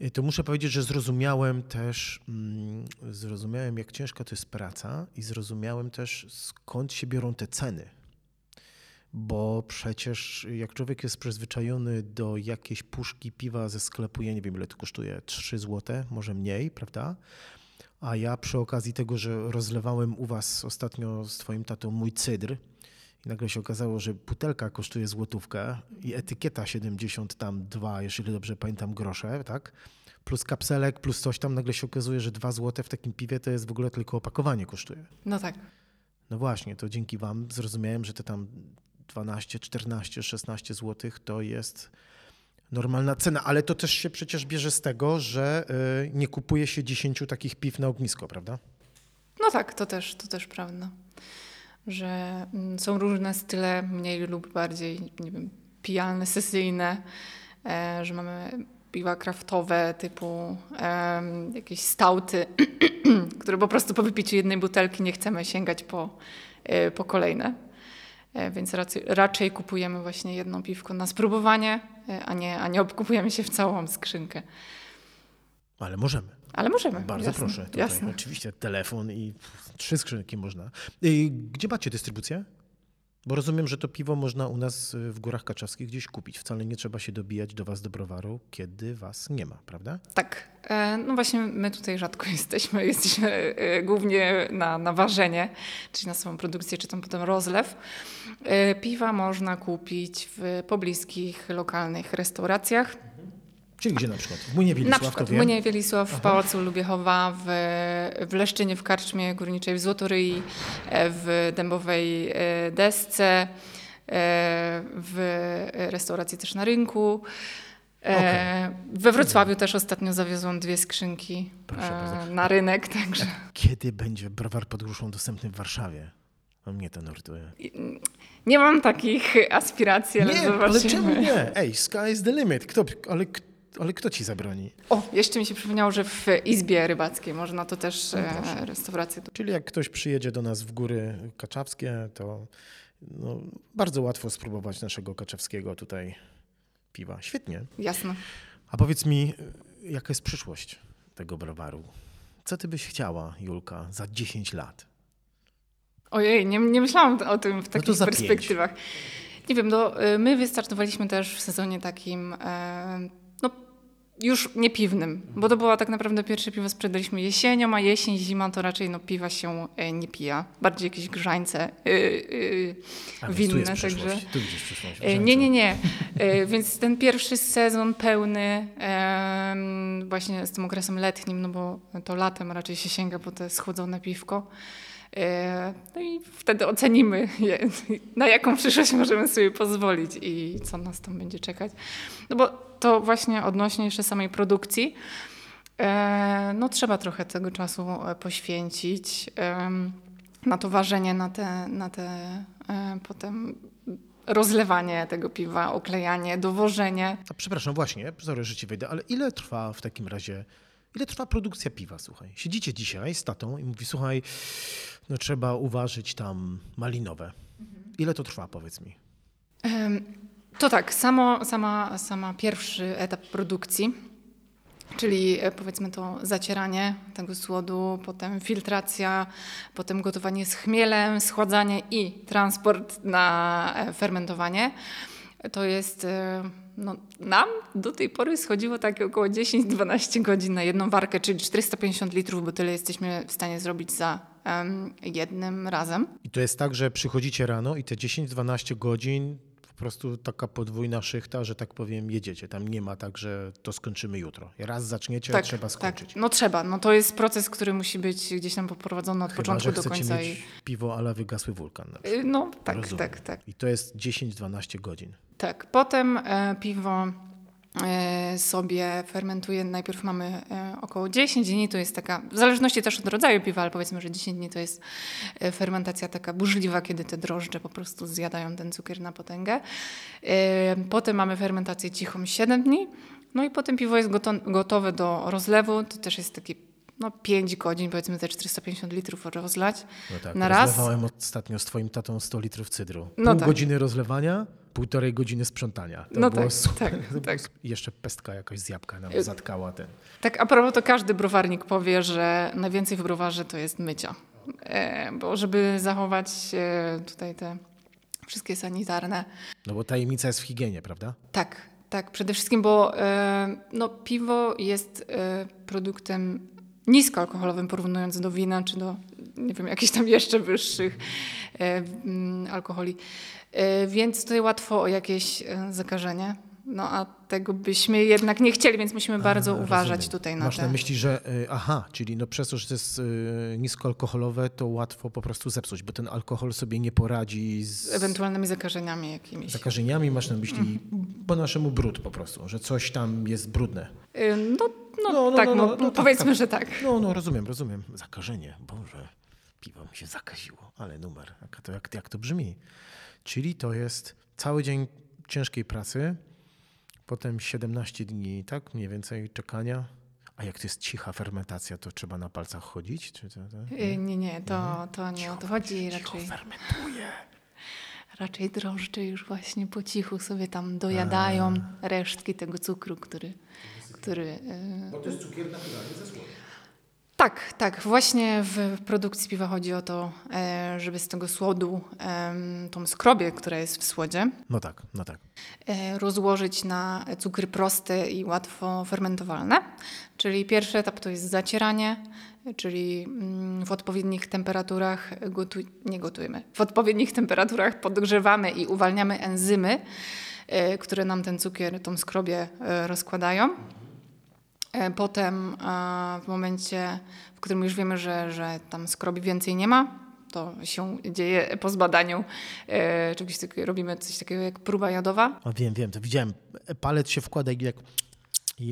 E, To muszę powiedzieć, że zrozumiałem też, mm, zrozumiałem jak ciężka to jest praca i zrozumiałem też skąd się biorą te ceny. Bo przecież jak człowiek jest przyzwyczajony do jakiejś puszki piwa ze sklepu, ja nie wiem ile to kosztuje, 3 zł, może mniej, prawda? A ja przy okazji tego, że rozlewałem u was ostatnio z twoim tatą mój cydr i nagle się okazało, że butelka kosztuje złotówkę i etykieta 72, jeżeli dobrze pamiętam, grosze, tak? Plus kapselek, plus coś tam, nagle się okazuje, że 2 złote w takim piwie to jest w ogóle tylko opakowanie kosztuje. No tak. No właśnie, to dzięki wam zrozumiałem, że te tam 12, 14, 16 zł to jest normalna cena, ale to też się przecież bierze z tego, że y, nie kupuje się 10 takich piw na ognisko, prawda? No tak, to też, to też prawda. Że mm, są różne style, mniej lub bardziej, nie wiem, pijalne, sesyjne, e, że mamy piwa kraftowe typu em, jakieś stauty, które po prostu po wypiciu jednej butelki nie chcemy sięgać po, e, po kolejne. E, Więc raczej, raczej kupujemy właśnie jedno piwko na spróbowanie, a nie, a nie obkupujemy się w całą skrzynkę. Ale możemy. Ale możemy. Bardzo jasne, proszę. Tutaj Jasne. oczywiście telefon i trzy skrzynki można. Y, Gdzie macie dystrybucję? Bo rozumiem, że to piwo można u nas y, w Górach Kaczawskich gdzieś kupić. Wcale nie trzeba się dobijać do was do browaru, kiedy was nie ma, prawda? Tak. E, No właśnie my tutaj rzadko jesteśmy. Jesteśmy e, głównie na, na ważenie, czyli na samą produkcję, czy tam potem rozlew. E, Piwa można kupić w pobliskich, lokalnych restauracjach. Czyli gdzie na przykład? W Młynie Na Wielisław, przykład to w wiem. Młynie Wielisław, w Pałacu Lubiechowa, w, w Leszczynie, w Karczmie Górniczej, w Złotoryi, e, w Dębowej e, Desce, e, w restauracji też na rynku. E, We Wrocławiu też ostatnio zawiozłam dwie skrzynki Proszę na rynek, także Kiedy będzie browar pod gruszą dostępny w Warszawie? No mnie to nurtuje. nie mam takich aspiracji, ale Nie, zobaczymy. ale czemu nie? Ej, sky is the limit. Kto, ale, ale kto ci zabroni? O, jeszcze mi się przypomniało, że w Izbie Rybackiej można to też No e, restaurację. Czyli jak ktoś przyjedzie do nas w góry kaczawskie, to no, bardzo łatwo spróbować naszego kaczewskiego tutaj piwa. Świetnie. Jasne. A powiedz mi, jaka jest przyszłość tego browaru? Co ty byś chciała, Julka, za 10 lat? Ojej, nie, nie myślałam o tym w No takich za perspektywach. Nie wiem, no, y, my wystartowaliśmy też w sezonie takim, e, no już nie piwnym, bo to było tak naprawdę pierwsze piwo sprzedaliśmy jesienią, a jesień, zima to raczej no, piwa się e, nie pija. Bardziej jakieś grzańce y, y, A, więc winne. tu także... Tu widzisz przyszłość. E, Nie, nie, nie. Więc ten pierwszy sezon pełny właśnie z tym okresem letnim, no bo to latem raczej się sięga po te schłodzone piwko. E, No i wtedy ocenimy, na jaką przyszłość możemy sobie pozwolić i co nas tam będzie czekać. No bo to właśnie odnośnie jeszcze samej produkcji, e, no trzeba trochę tego czasu e, poświęcić na to ważenie, na te, na te potem rozlewanie tego piwa, oklejanie, dowożenie. A przepraszam, właśnie, sorry, że ci wejdę, ale ile trwa w takim razie, ile trwa produkcja piwa, słuchaj? Siedzicie dzisiaj z tatą i mówi, słuchaj, no trzeba uważać tam malinowe. Ile to trwa, powiedz mi? To tak, samo, sama, sama pierwszy etap produkcji, czyli e, powiedzmy to zacieranie tego słodu, potem filtracja, potem gotowanie z chmielem, schładzanie i transport na e, fermentowanie. To jest, e, no, nam do tej pory schodziło tak około 10-12 godzin na jedną warkę, czyli 450 litrów, bo tyle jesteśmy w stanie zrobić za em, jednym razem. I to jest tak, że przychodzicie rano i te 10-12 godzin po prostu taka podwójna szychta, że tak powiem, jedziecie. Tam nie ma tak, że to skończymy jutro. Raz zaczniecie, trzeba skończyć. Tak. No trzeba. No to jest proces, który musi być gdzieś tam poprowadzony od Chyba, początku do końca. mieć piwo, ale wygasły wulkan. Na przykład. I, y, no tak, Rozumiem. tak, tak. I to jest 10-12 godzin. Tak. Potem e, piwo sobie fermentuje. Najpierw mamy e, około 10 dni, to jest taka, w zależności też od rodzaju piwa, ale powiedzmy, że 10 dni to jest e, fermentacja taka burzliwa, kiedy te drożdże po prostu zjadają ten cukier na potęgę. E, Potem mamy fermentację cichą 7 dni. No i potem piwo jest goto- gotowe do rozlewu. To też jest taki no 5 godzin, powiedzmy te 450 litrów rozlać No tak, na raz. rozlewałem ostatnio z twoim tatą 100 litrów cydru. No Pół tak. godziny rozlewania, półtorej godziny sprzątania. To No było tak, super. tak, tak. Jeszcze pestka jakaś z jabłka nam Y- zatkała ten. Tak, a propos, to każdy browarnik powie, że najwięcej w browarze to jest mycia. E, bo żeby zachować e, tutaj te wszystkie sanitarne. No bo tajemnica jest w higienie, prawda? Tak, tak, przede wszystkim, bo e, no, piwo jest e, produktem niskoalkoholowym, porównując do wina czy do, nie wiem, jakichś tam jeszcze wyższych e, alkoholi. E, więc tutaj łatwo o jakieś e, zakażenie. No a tego byśmy jednak nie chcieli, więc musimy bardzo A, uważać rozumiem. tutaj na Masz te... na myśli, że y, aha, czyli no przez to, że to jest y, niskoalkoholowe, to łatwo po prostu zepsuć, bo ten alkohol sobie nie poradzi z ewentualnymi zakażeniami jakimiś. zakażeniami. Masz na myśli Mhm. po naszemu brud po prostu, że coś tam jest brudne. Y, No, no, No, no, tak, no, no, no, no, tak, powiedzmy, tak. że tak. No, no, rozumiem, rozumiem. Zakażenie. Boże, piwo mi się zakaziło, ale numer. Jak to, jak, jak to brzmi? Czyli to jest cały dzień ciężkiej pracy, potem 17 dni, tak? Mniej więcej czekania. A jak to jest cicha fermentacja, to trzeba na palcach chodzić? Czy to, to? Y, Nie, nie, to, to nie o to chodzi. Cicho Raczej, fermentuje. raczej drożdże już właśnie po cichu sobie tam dojadają resztki tego cukru, który... który y, Bo to jest cukier naturalny ze słodem. Tak, tak. Właśnie w produkcji piwa chodzi o to, e, żeby z tego słodu, tą skrobię, która jest w słodzie, No tak, no tak. e, rozłożyć na cukry proste i łatwo fermentowalne. Czyli pierwszy etap to jest zacieranie, czyli mm, w odpowiednich temperaturach gotu- nie gotujemy. W odpowiednich temperaturach podgrzewamy i uwalniamy enzymy, e, które nam ten cukier, tą skrobię rozkładają. E, Potem e, w momencie, w którym już wiemy, że, że tam skrobi więcej nie ma, to się dzieje po zbadaniu e, czegoś takiego, robimy coś takiego jak próba jadowa. O, wiem, wiem, to widziałem. Palec się wkłada i jak...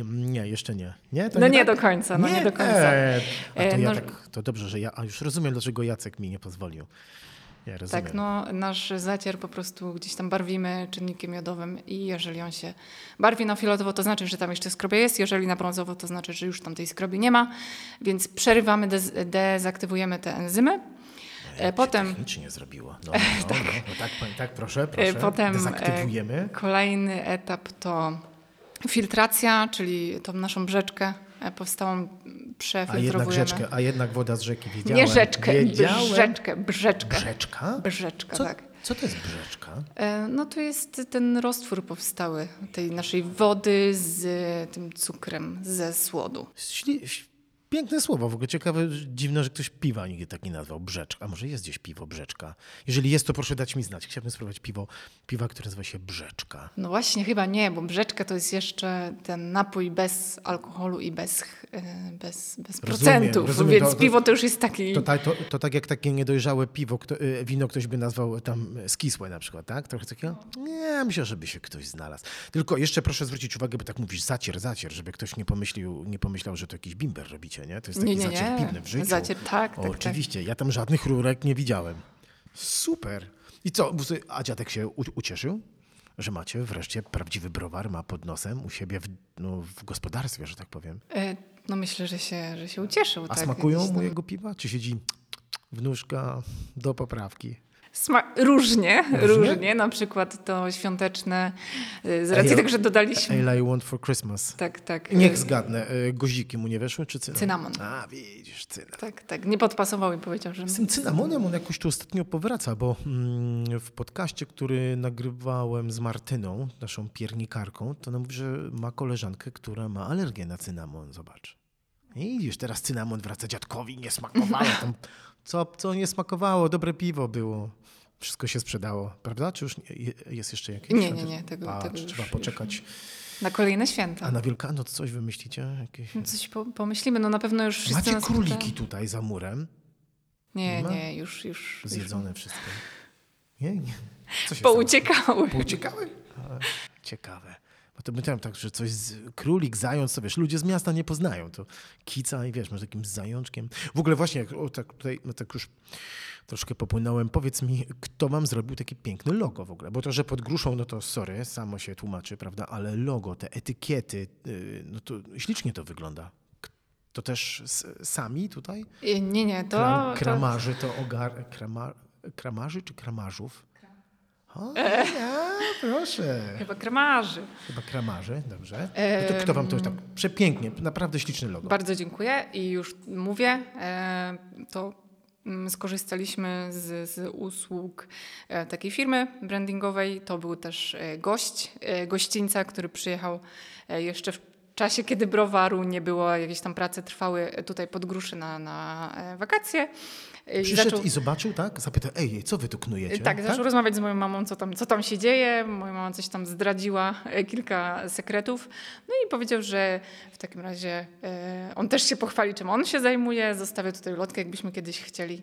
Nie, jeszcze nie. Nie, to No nie tak? do końca, no nie do końca. E, A to, E, ja no- tak, to dobrze, że ja... A już rozumiem, dlaczego Jacek mi nie pozwolił. Ja rozumiem. Tak, no nasz zacier po prostu gdzieś tam barwimy czynnikiem jodowym i jeżeli on się barwi na fioletowo, to znaczy, że tam jeszcze skrobia jest, jeżeli na brązowo, to znaczy, że już tam tej skrobi nie ma, więc przerywamy, dez- dezaktywujemy te enzymy. Się Potem Technicznie zrobiło. No, no, no, no, no tak, tak, proszę, proszę. E, Potem Dezaktywujemy. e, kolejny etap to filtracja, czyli tą naszą brzeczkę e, powstałą A przefiltrowujemy. jednak rzeczkę, a jednak woda z rzeki wiedziałem. Nie rzeczkę, wiedziałem. brzeczkę, brzeczkę. Brzeczka? Brzeczka, Co, tak. co to jest brzeczka? E, No to jest ten roztwór powstały tej naszej wody z tym cukrem ze słodu. Śli, piękne słowo, w ogóle ciekawe, dziwne, że ktoś piwa nigdy tak nie nazwał. Brzeczka. A może jest gdzieś piwo brzeczka? Jeżeli jest, to proszę dać mi znać. Chciałbym spróbować piwo, piwa, które nazywa się brzeczka. No właśnie, chyba nie, bo brzeczka to jest jeszcze ten napój bez alkoholu i bez, e, bez, bez Rozumiem, procentów, rozumiem, więc to- to- piwo to już jest taki... To, to, to tak jak takie niedojrzałe piwo, kto, y, wino ktoś by nazwał tam skisłe na przykład, tak? Trochę takiego? Nie, myślę, żeby się ktoś znalazł. Tylko jeszcze proszę zwrócić uwagę, bo tak mówisz zacier, zacier, żeby ktoś nie pomyślił, nie pomyślał, że to jakiś bimber robicie, nie? To jest taki Nie, nie, nie. w życiu. Zacier, tak, o, tak, tak. Oczywiście, ja tam żadnych rurek nie widziałem. Super. I co, a dziadek się ucieszył? Że macie wreszcie prawdziwy browar, ma pod nosem u siebie w, no, w gospodarstwie, że tak powiem. E, No myślę, że się, że się ucieszył. A tak, smakują mojego piwa? Czy siedzi wnuszka do poprawki? Różnie, Różnie? różnie, Na przykład to świąteczne, e, z racji tego, że dodaliśmy... Ale I want for Christmas. Tak, tak. Niech zgadnę, y, guziki mu nie weszły, czy cynamon? Cynamon. A, widzisz, cynamon. Tak, tak. Nie podpasował i powiedział, że... Z tym cynamonem on jakoś tu ostatnio powraca, bo mm, w podcaście, który nagrywałem z Martyną, naszą piernikarką, to ona mówi, że ma koleżankę, która ma alergię na cynamon. Zobacz. I widzisz, teraz cynamon wraca dziadkowi, nie smakowało. Tam, co, co nie smakowało, dobre piwo było. Wszystko się sprzedało, prawda? Czy już jest jeszcze jakieś? Nie, nie, nie, tego- Patrz, tego już- trzeba już poczekać. Na kolejne święta. A na Wielkanoc coś wymyślicie? Jakieś... No Coś po, pomyślimy, no na pewno już wszyscy Macie króliki tutaj za murem? Nie, Nie nie, już, już. już Zjedzone wszystko. Nie, nie. Co Pouciekały. Pouciekały? Ciekawe. Bo to myślałem tak, że coś z królik, zając, to wiesz, ludzie z miasta nie poznają. To kica i wiesz, może takim zajączkiem. W ogóle właśnie, jak o, tak tutaj, no tak już troszkę popłynąłem, powiedz mi, kto wam zrobił taki piękny logo w ogóle? Bo to, że pod gruszą, no to sorry, samo się tłumaczy, prawda? Ale logo, te etykiety, yy, no to ślicznie to wygląda. To też sami tutaj? Y, Nie, nie, to... Kram, kramarzy to ogar... Krama, kramarzy czy kramarzów? O, ja, proszę. chyba kremarzy. Chyba kramarzy, dobrze. No to kto wam to tak przepięknie, naprawdę śliczny logo. Bardzo dziękuję i już mówię, e, to skorzystaliśmy z, z usług e, takiej firmy brandingowej. To był też e, gość e, gościńca, który przyjechał jeszcze w czasie, kiedy browaru nie było, jakieś tam prace trwały tutaj pod Gruszy na, na wakacje. Przyszedł zaczął- i zobaczył, tak? Zapytał, ej, co wy tu knujecie? tak, zaczął rozmawiać z moją mamą, co tam, co tam się dzieje. Moja mama coś tam zdradziła, e, kilka sekretów. No i powiedział, że w takim razie e, on też się pochwali, czym on się zajmuje. Zostawia tutaj lotkę, jakbyśmy kiedyś chcieli.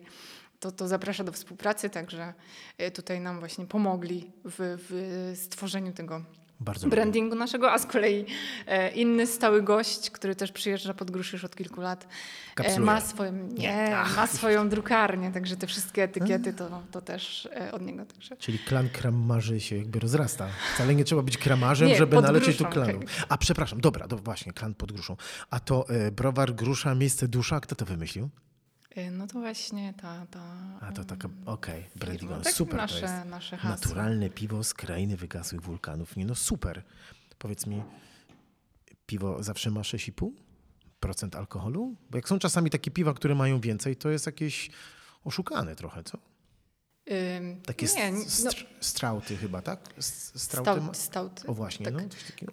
To, to zaprasza do współpracy, także e, tutaj nam właśnie pomogli w, w stworzeniu tego Bardzo lubię. brandingu naszego, a z kolei e, inny stały gość, który też przyjeżdża pod Gruszy już od kilku lat, e, Kapsuluje. ma swoją, nie, ma swoją drukarnię, także te wszystkie etykiety to, to też e, od niego. Także. Czyli klan kramarzy się jakby rozrasta. Wcale nie trzeba być kramarzem, Nie, żeby pod nalecieć do klanu. A przepraszam, dobra, to właśnie, klan pod gruszą. A to browar, grusza, miejsce dusza, kto to wymyślił? E, No to właśnie ta... ta A to taka, okej, brandingowa. tak, super nasze, to jest. nasze hasło. Naturalne piwo z krainy wygasłych wulkanów. Nie no, super. Powiedz mi, piwo zawsze ma 6,5% alkoholu? Bo jak są czasami takie piwa, które mają więcej, to jest jakieś oszukane trochę, co? Ym, Takie nie, no, str- strauty chyba, tak? Strauty stout, stout. O właśnie, tak. no, coś takiego.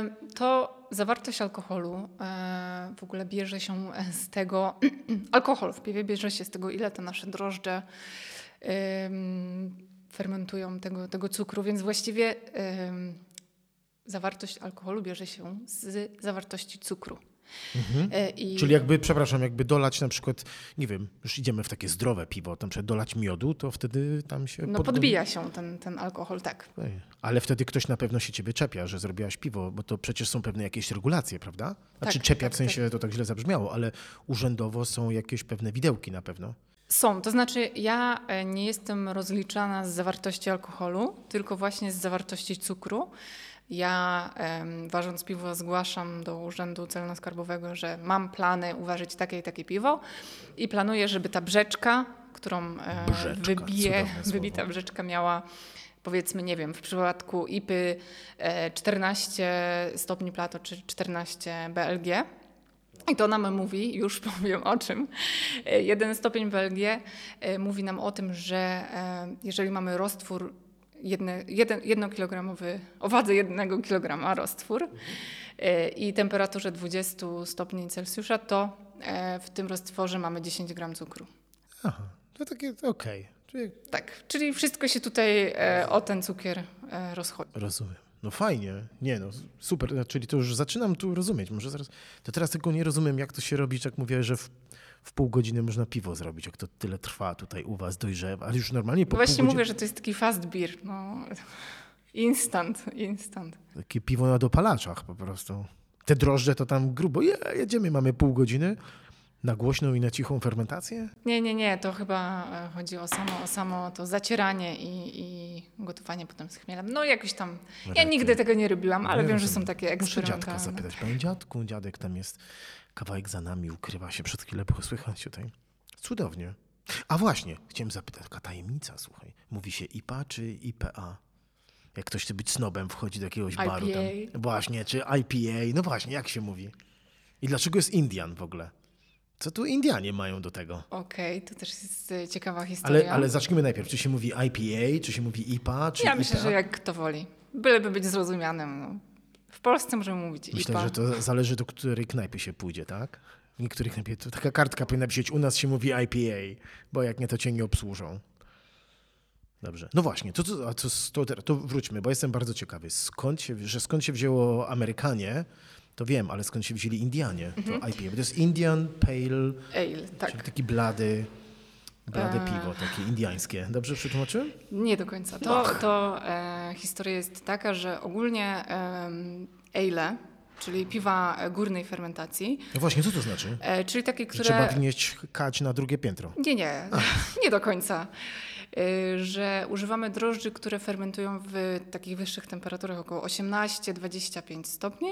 Ym, To zawartość alkoholu e, w ogóle bierze się z tego, alkohol w piwie bierze się z tego, ile te nasze drożdże fermentują tego, tego cukru, więc właściwie zawartość alkoholu bierze się z zawartości cukru. E, I Mhm. Czyli jakby, przepraszam, jakby dolać na przykład, nie wiem, już idziemy w takie zdrowe piwo, tam przykład dolać miodu, to wtedy tam się... no, pod- podbija się ten, ten alkohol, tak. Ale wtedy ktoś na pewno się ciebie czepia, że zrobiłaś piwo, bo to przecież są pewne jakieś regulacje, prawda? Znaczy Tak, czepia tak, w sensie, to tak źle zabrzmiało, ale urzędowo są jakieś pewne widełki na pewno. Są, to znaczy ja e, nie jestem rozliczana z zawartości alkoholu, tylko właśnie z zawartości cukru. Ja ważąc piwo zgłaszam do Urzędu Celno-Skarbowego, że mam plany uważać takie i takie piwo i planuję, żeby ta brzeczka, którą e, Brzeczka, wybije, wybita brzeczka miała powiedzmy, nie wiem, w przypadku IPy e, 14 stopni Plato czy 14 BLG. I to nam mówi, już powiem o czym. E, jeden stopień e, mówi nam o tym, że e, jeżeli mamy roztwór jedne, jeden, jednokilogramowy, o wadze jednego kilograma roztwór i temperaturze 20 stopni Celsjusza, to w tym roztworze mamy 10 gram cukru. Aha, to takie okej. Okay. Czyli... Tak, czyli wszystko się tutaj o ten cukier rozchodzi. Rozumiem. No fajnie, nie no, super, no, czyli to już zaczynam tu rozumieć, może zaraz, to teraz tylko nie rozumiem, jak to się robi, jak mówię, że w, w pół godziny można piwo zrobić, jak to tyle trwa tutaj u was, dojrzewa, ale już normalnie po Właśnie pół mówię, że to jest taki fast beer, no, instant, instant. Takie piwo na dopalaczach po prostu. Te drożdże to tam grubo, je, jedziemy, mamy pół godziny, na głośną i na cichą fermentację? Nie, nie, nie. To chyba e, chodzi o samo, o samo to zacieranie i, i gotowanie potem z chmielem. No jakoś tam. Ja nigdy tego nie robiłam, ale wiem, że są takie eksperymentalne. Muszę dziadka zapytać. Panie dziadku, dziadek tam jest kawałek za nami, ukrywa się. Przed chwilę było słychać tutaj. Cudownie. A właśnie, chciałem zapytać, taka tajemnica, słuchaj. Mówi się IPA czy IPA? Jak ktoś chce być snobem, wchodzi do jakiegoś IPA. baru tam. Właśnie, czy IPA. No właśnie, jak się mówi? I dlaczego jest Indian w ogóle? Co tu Indianie mają do tego? Okej, okay, to też jest e, ciekawa historia. Ale, ale zacznijmy najpierw. Czy się mówi IPA, czy się mówi IPA, czy Ja IPA? myślę, że jak kto woli. Byleby być zrozumianym. No. W Polsce możemy mówić Myślę, IPA. że to zależy do której knajpy się pójdzie, tak? W niektórych knajpie to taka kartka powinna być, u nas się mówi IPA, bo jak nie, to cię nie obsłużą. Dobrze. No właśnie, to, to, to, to, to wróćmy, bo jestem bardzo ciekawy. Skąd się, że skąd się wzięło Amerykanie, to wiem, ale skąd się wzięli Indianie, to mhm. IPA. Bo to jest Indian Pale Ale, tak. czyli taki blady, blade piwo, takie indiańskie. Dobrze przetłumaczyłem? Nie do końca. To, to e, historia jest taka, że ogólnie e, ale, czyli piwa górnej fermentacji. No właśnie, co to znaczy? E, czyli takie, które... Że trzeba wnieść kać na drugie piętro. Nie, nie, nie do końca. E, że używamy drożdży, które fermentują w takich wyższych temperaturach, około 18-25 stopni.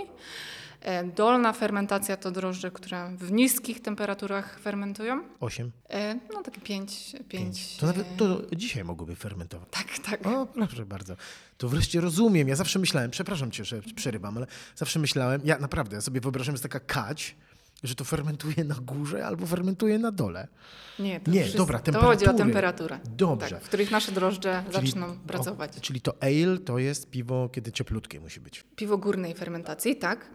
E, dolna fermentacja to drożdże, które w niskich temperaturach fermentują. 8? E, no takie 5. 5. To nawet to dzisiaj mogłyby fermentować. Tak, tak. O, proszę bardzo. To wreszcie rozumiem. Ja zawsze myślałem, przepraszam cię, że przerywam, ale zawsze myślałem, ja naprawdę ja sobie wyobrażam, że jest taka kać, że to fermentuje na górze albo fermentuje na dole. Nie, to, Nie, wszystko, dobra, to chodzi o temperaturę. Dobrze. Tak, w których nasze drożdże czyli, zaczną pracować. O, czyli to ale to jest piwo, kiedy cieplutkie musi być. Piwo górnej fermentacji, tak.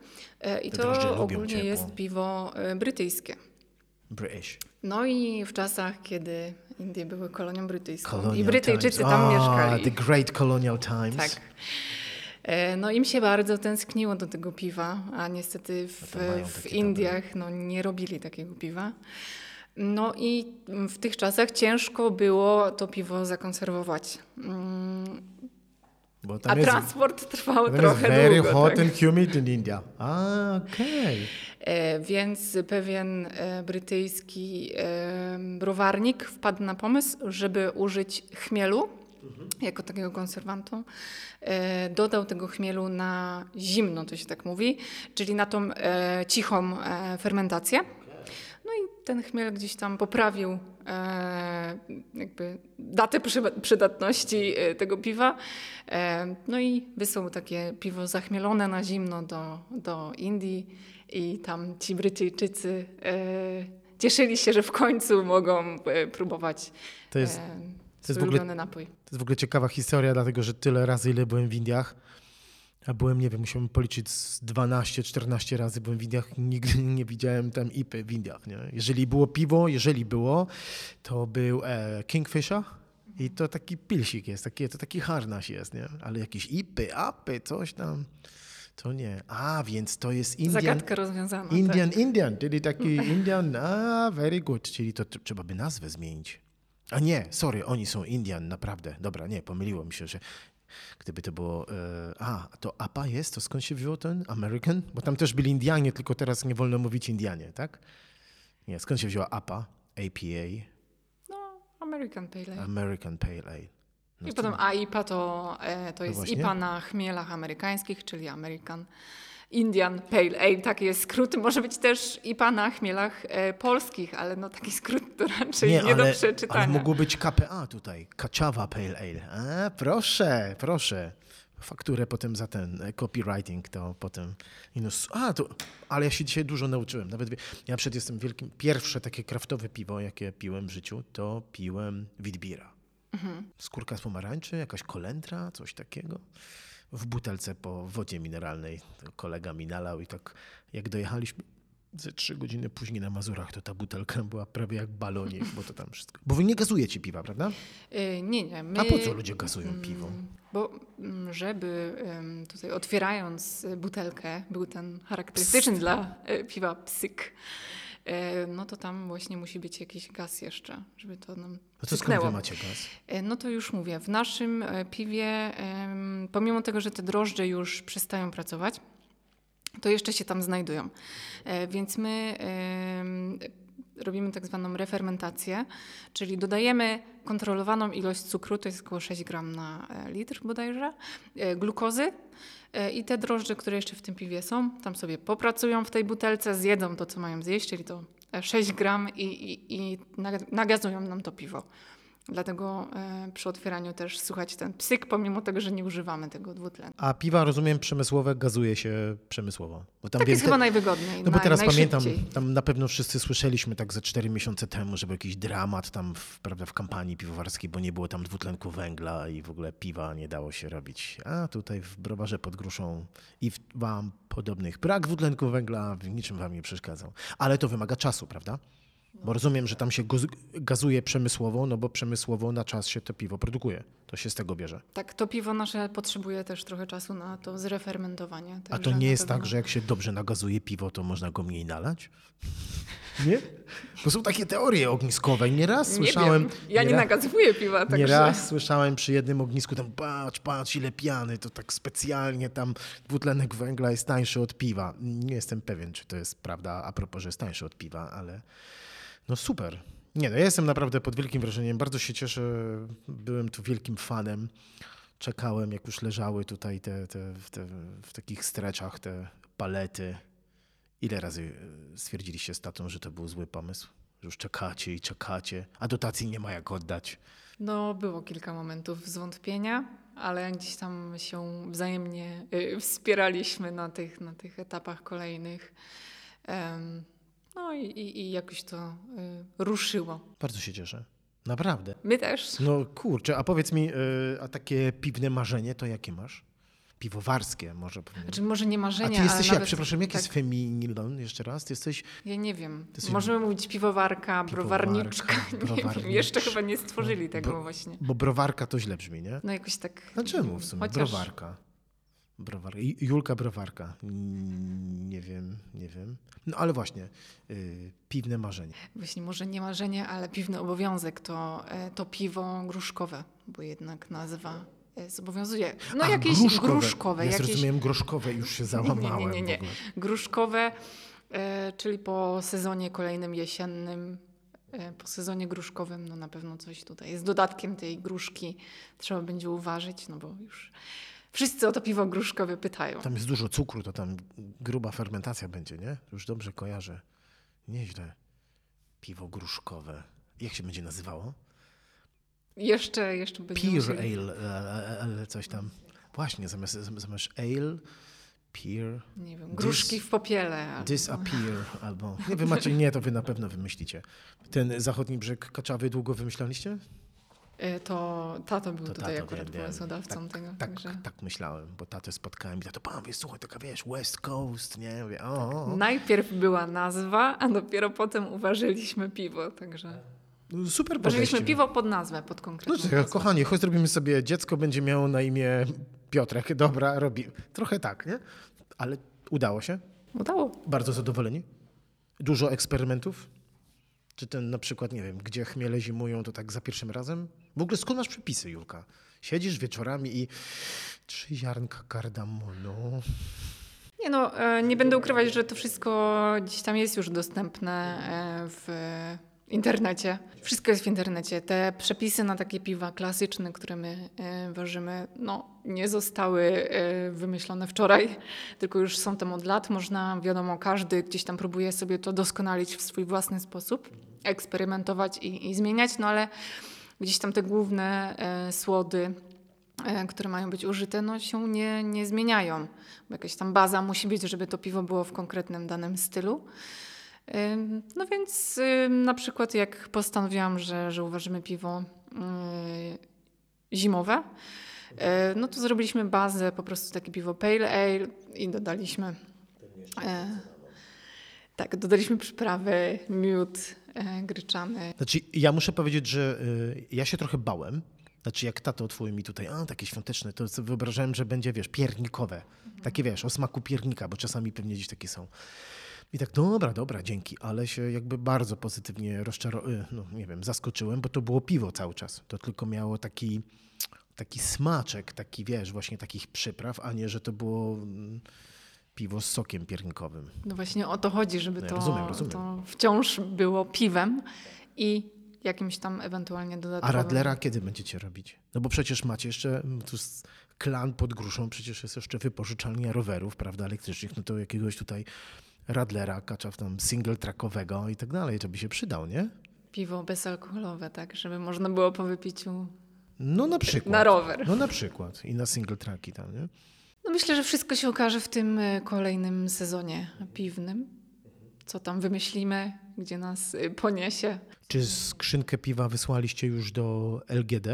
E, I Te to ogólnie ciepło. jest piwo e, brytyjskie. British. No i w czasach, kiedy Indie były kolonią brytyjską colonial i Brytyjczycy times. tam mieszkali. The Great Colonial Times. Tak. E, no im się bardzo tęskniło do tego piwa, a niestety w, no w Indiach no, nie robili takiego piwa. No i w tych czasach ciężko było to piwo zakonserwować. Mm. a jest, transport trwał trochę very długo. Very hot tak. and humid in India. Ah. Okay. E, więc pewien e, brytyjski e, browarnik wpadł na pomysł, żeby użyć chmielu mhm. jako takiego konserwantu. E, dodał tego chmielu na zimno, to się tak mówi, czyli na tą e, cichą e, fermentację. No i ten chmiel gdzieś tam poprawił e, jakby datę przydatności e, tego piwa. E, no i wysłał takie piwo zachmielone na zimno do, do Indii i tam ci Brytyjczycy cieszyli się, że w końcu mogą próbować to jest, to jest w ogóle, napój. To jest w ogóle ciekawa historia, dlatego że tyle razy, ile byłem w Indiach, a byłem, nie wiem, musiałem policzyć z 12-14 razy byłem w Indiach, nigdy nie widziałem tam ipy w Indiach. Nie? Jeżeli było piwo, jeżeli było, to był e, Kingfisher i to taki pilsik jest, taki, to taki harnaś jest, nie? ale jakieś ipy, apy, coś tam. To nie. A, więc to jest Indian. Zagadka rozwiązana. Indian, tak. Indian, czyli taki Indian, a, very good, czyli to trzeba by nazwę zmienić. A nie, sorry, oni są Indian, naprawdę. Dobra, nie, pomyliło mi się, że gdyby to było. E, a, to APA jest? To skąd się wziął ten American? Bo tam też byli Indianie, tylko teraz nie wolno mówić Indianie, tak? Nie, skąd się wzięła APA? APA? No, American Pale Ale. American Pale Ale. No I potem AIPA to, e, to no jest no IPA na chmielach amerykańskich, czyli American. Indian Pale Ale, taki jest skrót. Może być też IPA na chmielach e, polskich, ale no taki skrót to raczej nie, nie ale, do przeczytania. Ale mogło być KPA tutaj, Kaczawa Pale Ale. A, proszę, proszę. fakturę potem za ten e, copywriting, to potem minus. A, to, ale ja się dzisiaj dużo nauczyłem. Nawet ja przed jestem wielkim. Pierwsze takie kraftowe piwo, jakie piłem w życiu, to piłem Witbira. Skórka z pomarańczy, jakaś kolendra, coś takiego. W butelce po wodzie mineralnej. Kolega mi nalał i tak jak dojechaliśmy ze trzy godziny później na Mazurach, to ta butelka była prawie jak balonik, bo to tam wszystko. Bo wy nie gazujecie piwa, prawda? Y, Nie, nie. My, A po co ludzie gazują piwo? Bo mm, żeby tutaj otwierając butelkę, był ten charakterystyczny dla y, piwa psyk, no to tam właśnie musi być jakiś gaz jeszcze, żeby to nam No to skąd wy macie gaz? E, No to już mówię, w naszym e, piwie, pomimo tego, że te drożdże już przestają pracować, to jeszcze się tam znajdują. E, Więc my robimy tak zwaną refermentację, czyli dodajemy kontrolowaną ilość cukru, to jest około 6 gram na e, litr bodajże, e, glukozy e, i te drożdże, które jeszcze w tym piwie są, tam sobie popracują w tej butelce, zjedzą to, co mają zjeść, czyli to e, 6 gram i, i, i naga- nagazują nam to piwo. Dlatego e, przy otwieraniu też słychać ten psyk, pomimo tego, że nie używamy tego dwutlenu. A piwa, rozumiem, przemysłowe gazuje się przemysłowo. Bo tam Tak wiem, jest te- chyba najwygodniej. No bo naj- teraz pamiętam, tam na pewno wszyscy słyszeliśmy tak ze cztery miesiące temu, żeby jakiś dramat tam w, prawda, w kampanii piwowarskiej, bo nie było tam dwutlenku węgla i w ogóle piwa nie dało się robić. A tutaj w browarze pod gruszą i w wam podobnych brak dwutlenku węgla w niczym wam nie przeszkadzał. Ale to wymaga czasu, prawda? Bo rozumiem, że tam się gazuje przemysłowo, no bo przemysłowo na czas się to piwo produkuje. To się z tego bierze. Tak, to piwo nasze potrzebuje też trochę czasu na to zrefermentowanie. A to nie jest pewno- tak, że jak się dobrze nagazuje piwo, to można go mniej nalać? Nie? Bo są takie teorie ogniskowe nieraz Nie słyszałem... wiem. Ja nie nagazuję piwa, także... Nieraz słyszałem przy jednym ognisku tam patrz, patrz ile piany, to tak specjalnie tam dwutlenek węgla jest tańszy od piwa. Nie jestem pewien, czy to jest prawda a propos, że jest tańszy od piwa, ale no super. Nie, no ja jestem naprawdę pod wielkim wrażeniem, bardzo się cieszę, byłem tu wielkim fanem. Czekałem, jak już leżały tutaj te, te, te, w takich streczach te palety. Ile razy e, stwierdziliście z tatą, że to był zły pomysł? Że już czekacie i czekacie, a dotacji nie ma jak oddać. No, było kilka momentów zwątpienia, ale gdzieś tam się wzajemnie y, wspieraliśmy na tych, na tych etapach kolejnych. Em, no i, i, i jakoś to y, ruszyło. Bardzo się cieszę. Naprawdę. My też. No kurczę, a powiedz mi, y, a takie piwne marzenie to jakie masz? Piwowarskie może powiem. Znaczy może nie A marzenia, ty jesteś ale jak, nawet, przepraszam, jaki tak, jest feminilon jeszcze raz? Ty jesteś Ja nie wiem. jesteś- Możemy mówić piwowarka, browarniczka. Nie wiem. Jeszcze chyba nie stworzyli tego Bro- właśnie. Bo browarka to źle brzmi, nie? No jakoś tak. No czemu w sumie? Chociaż Browarka. Browar. I- Julka Browarka. Nie wiem, nie wiem. No ale właśnie, y, piwne marzenie. Właśnie może nie marzenie, ale piwny obowiązek to, e, to piwo gruszkowe, bo jednak nazwa e, zobowiązuje. No A, jakieś gruszkowe. gruszkowe, Ja jakieś zrozumiałem groszkowe, już się załamałem. nie, nie, nie, ogóle. gruszkowe, e, czyli po sezonie kolejnym jesiennym, po sezonie gruszkowym, no na pewno coś tutaj z dodatkiem tej gruszki trzeba będzie uważać, no bo już wszyscy o to piwo gruszkowe pytają. Tam jest dużo cukru, to tam gruba fermentacja będzie, nie? Już dobrze kojarzę. Nieźle. Piwo gruszkowe. Jak się będzie nazywało? Jeszcze, jeszcze Pear musieli- ale, ale, coś tam. Właśnie, zamiast, zamiast ale, pear, Nie wiem, gruszki w popiele. albo- disappear, albo... Nie, wy macie, nie, to wy na pewno wymyślicie. Ten zachodni brzeg Kaczawy długo wymyślaliście? E, To tato był To tutaj tato, akurat wiem, pomysłodawcą tak, tego. Tak, także... tak myślałem, bo tatę spotkałem i tato, pan, wiesz, słuchaj, taka, wiesz, West Coast, nie? Mówię, o, o. Najpierw była nazwa, a dopiero potem uważaliśmy piwo, także... No, Super Uważaliśmy podejście. piwo pod nazwę, pod No konkretną czekaj, nazwę. kochanie, chodź zrobimy sobie, dziecko będzie miało na imię Piotrek. Dobra, robi. Trochę tak, nie? Ale udało się? Udało. Bardzo zadowoleni? Dużo eksperymentów? Czy ten na przykład, nie wiem, gdzie chmiele zimują, to tak za pierwszym razem? W ogóle skąd masz przepisy, Julka? Siedzisz wieczorami i trzy ziarnka kardamonu. Nie no, e, nie będę ukrywać, że to wszystko gdzieś tam jest już dostępne e, w internecie. Wszystko jest w internecie. Te przepisy na takie piwa klasyczne, które my e, ważymy, no nie zostały e, wymyślone wczoraj, tylko już są tam od lat. Można, wiadomo, każdy gdzieś tam próbuje sobie to doskonalić w swój własny sposób, eksperymentować i, i zmieniać, no ale gdzieś tam te główne e, słody które mają być użyte, no się nie, nie zmieniają. Bo jakaś tam baza musi być, żeby to piwo było w konkretnym danym stylu. No więc na przykład jak postanowiłam, że, że uważamy piwo yy, zimowe, yy, no to zrobiliśmy bazę, po prostu takie piwo pale ale i dodaliśmy e, tak, dodaliśmy przyprawy, miód e, gryczany. Znaczy, ja muszę powiedzieć, że y, ja się trochę bałem. Znaczy, jak tato twój mi tutaj, a takie świąteczne, to sobie wyobrażałem, że będzie, wiesz, piernikowe. Takie, wiesz, o smaku piernika, bo czasami pewnie gdzieś takie są. I tak, dobra, dobra, dzięki, ale się jakby bardzo pozytywnie rozczarowałem, no nie wiem, zaskoczyłem, bo to było piwo cały czas. To tylko miało taki, taki smaczek, taki, wiesz, właśnie takich przypraw, a nie, że to było mm, piwo z sokiem piernikowym. No właśnie o to chodzi, żeby No ja to, rozumiem, rozumiem. to wciąż było piwem i jakimś tam ewentualnie A dodatkowym. Radlera kiedy będziecie robić? No bo przecież macie jeszcze mm, tu klan pod gruszą, przecież jest jeszcze wypożyczalnia rowerów, prawda, elektrycznych, no to jakiegoś tutaj Radlera, kaczaw tam single trackowego i tak dalej, to by się przydał, nie? Piwo bezalkoholowe, tak, żeby można było po wypiciu No na przykład. na rower. No na przykład i na single tracki tam, nie? No myślę, że wszystko się okaże w tym e, kolejnym sezonie piwnym. Co tam wymyślimy, gdzie nas e, poniesie. Czy skrzynkę piwa wysłaliście już do LGD?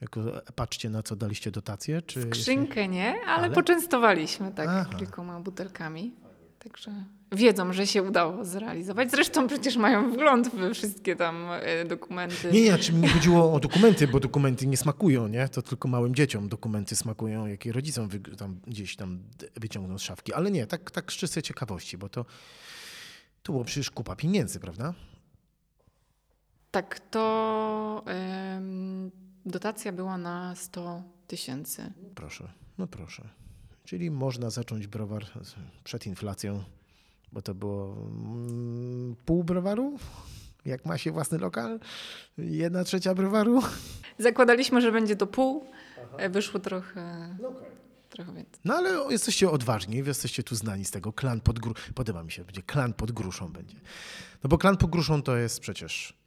Jako, patrzcie na co daliście dotację? Czy jeszcze- Skrzynkę nie, ale, Ale? poczęstowaliśmy tak Aha. kilkoma butelkami. Także wiedzą, że się udało zrealizować. Zresztą przecież mają wgląd we wszystkie tam e, dokumenty. Nie, nie, czy mi nie chodziło o dokumenty, bo dokumenty nie smakują, nie? To tylko małym dzieciom dokumenty smakują, jakie rodzicom tam, gdzieś tam wyciągną z szafki. Ale nie, tak, tak z czystej ciekawości, bo to, to było przecież kupa pieniędzy, prawda? Tak, to em, dotacja była na 100 tysięcy. Proszę, no proszę. Czyli można zacząć browar przed inflacją, bo to było mm, pół browaru, jak ma się własny lokal, jedna trzecia browaru. Zakładaliśmy, że będzie to pół, e, wyszło trochę, trochę więcej. No ale jesteście odważni, jesteście tu znani z tego. Klan pod gruszą, podoba mi się, będzie klan pod gruszą będzie. No bo klan pod gruszą to jest przecież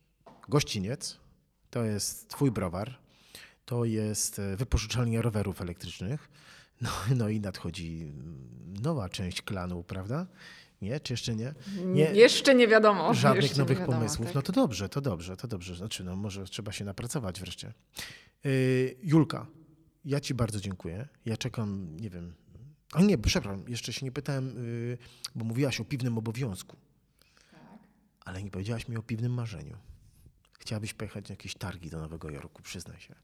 gościniec, to jest twój browar, to jest e, wypożyczalnia rowerów elektrycznych, no, no i nadchodzi nowa część klanu, prawda? Nie? Czy jeszcze nie? Nie. Jeszcze nie wiadomo. Żadnych jeszcze nowych wiadomo, pomysłów. tak. No to dobrze, to dobrze, to dobrze. Znaczy, no może trzeba się napracować wreszcie. Yy, Julka, ja Ci bardzo dziękuję. Ja czekam, nie wiem. A nie, przepraszam, jeszcze się nie pytałem, yy, bo mówiłaś o piwnym obowiązku. Ale nie powiedziałaś mi o piwnym marzeniu. Chciałabyś pojechać na jakieś targi do Nowego Jorku, przyznaj się.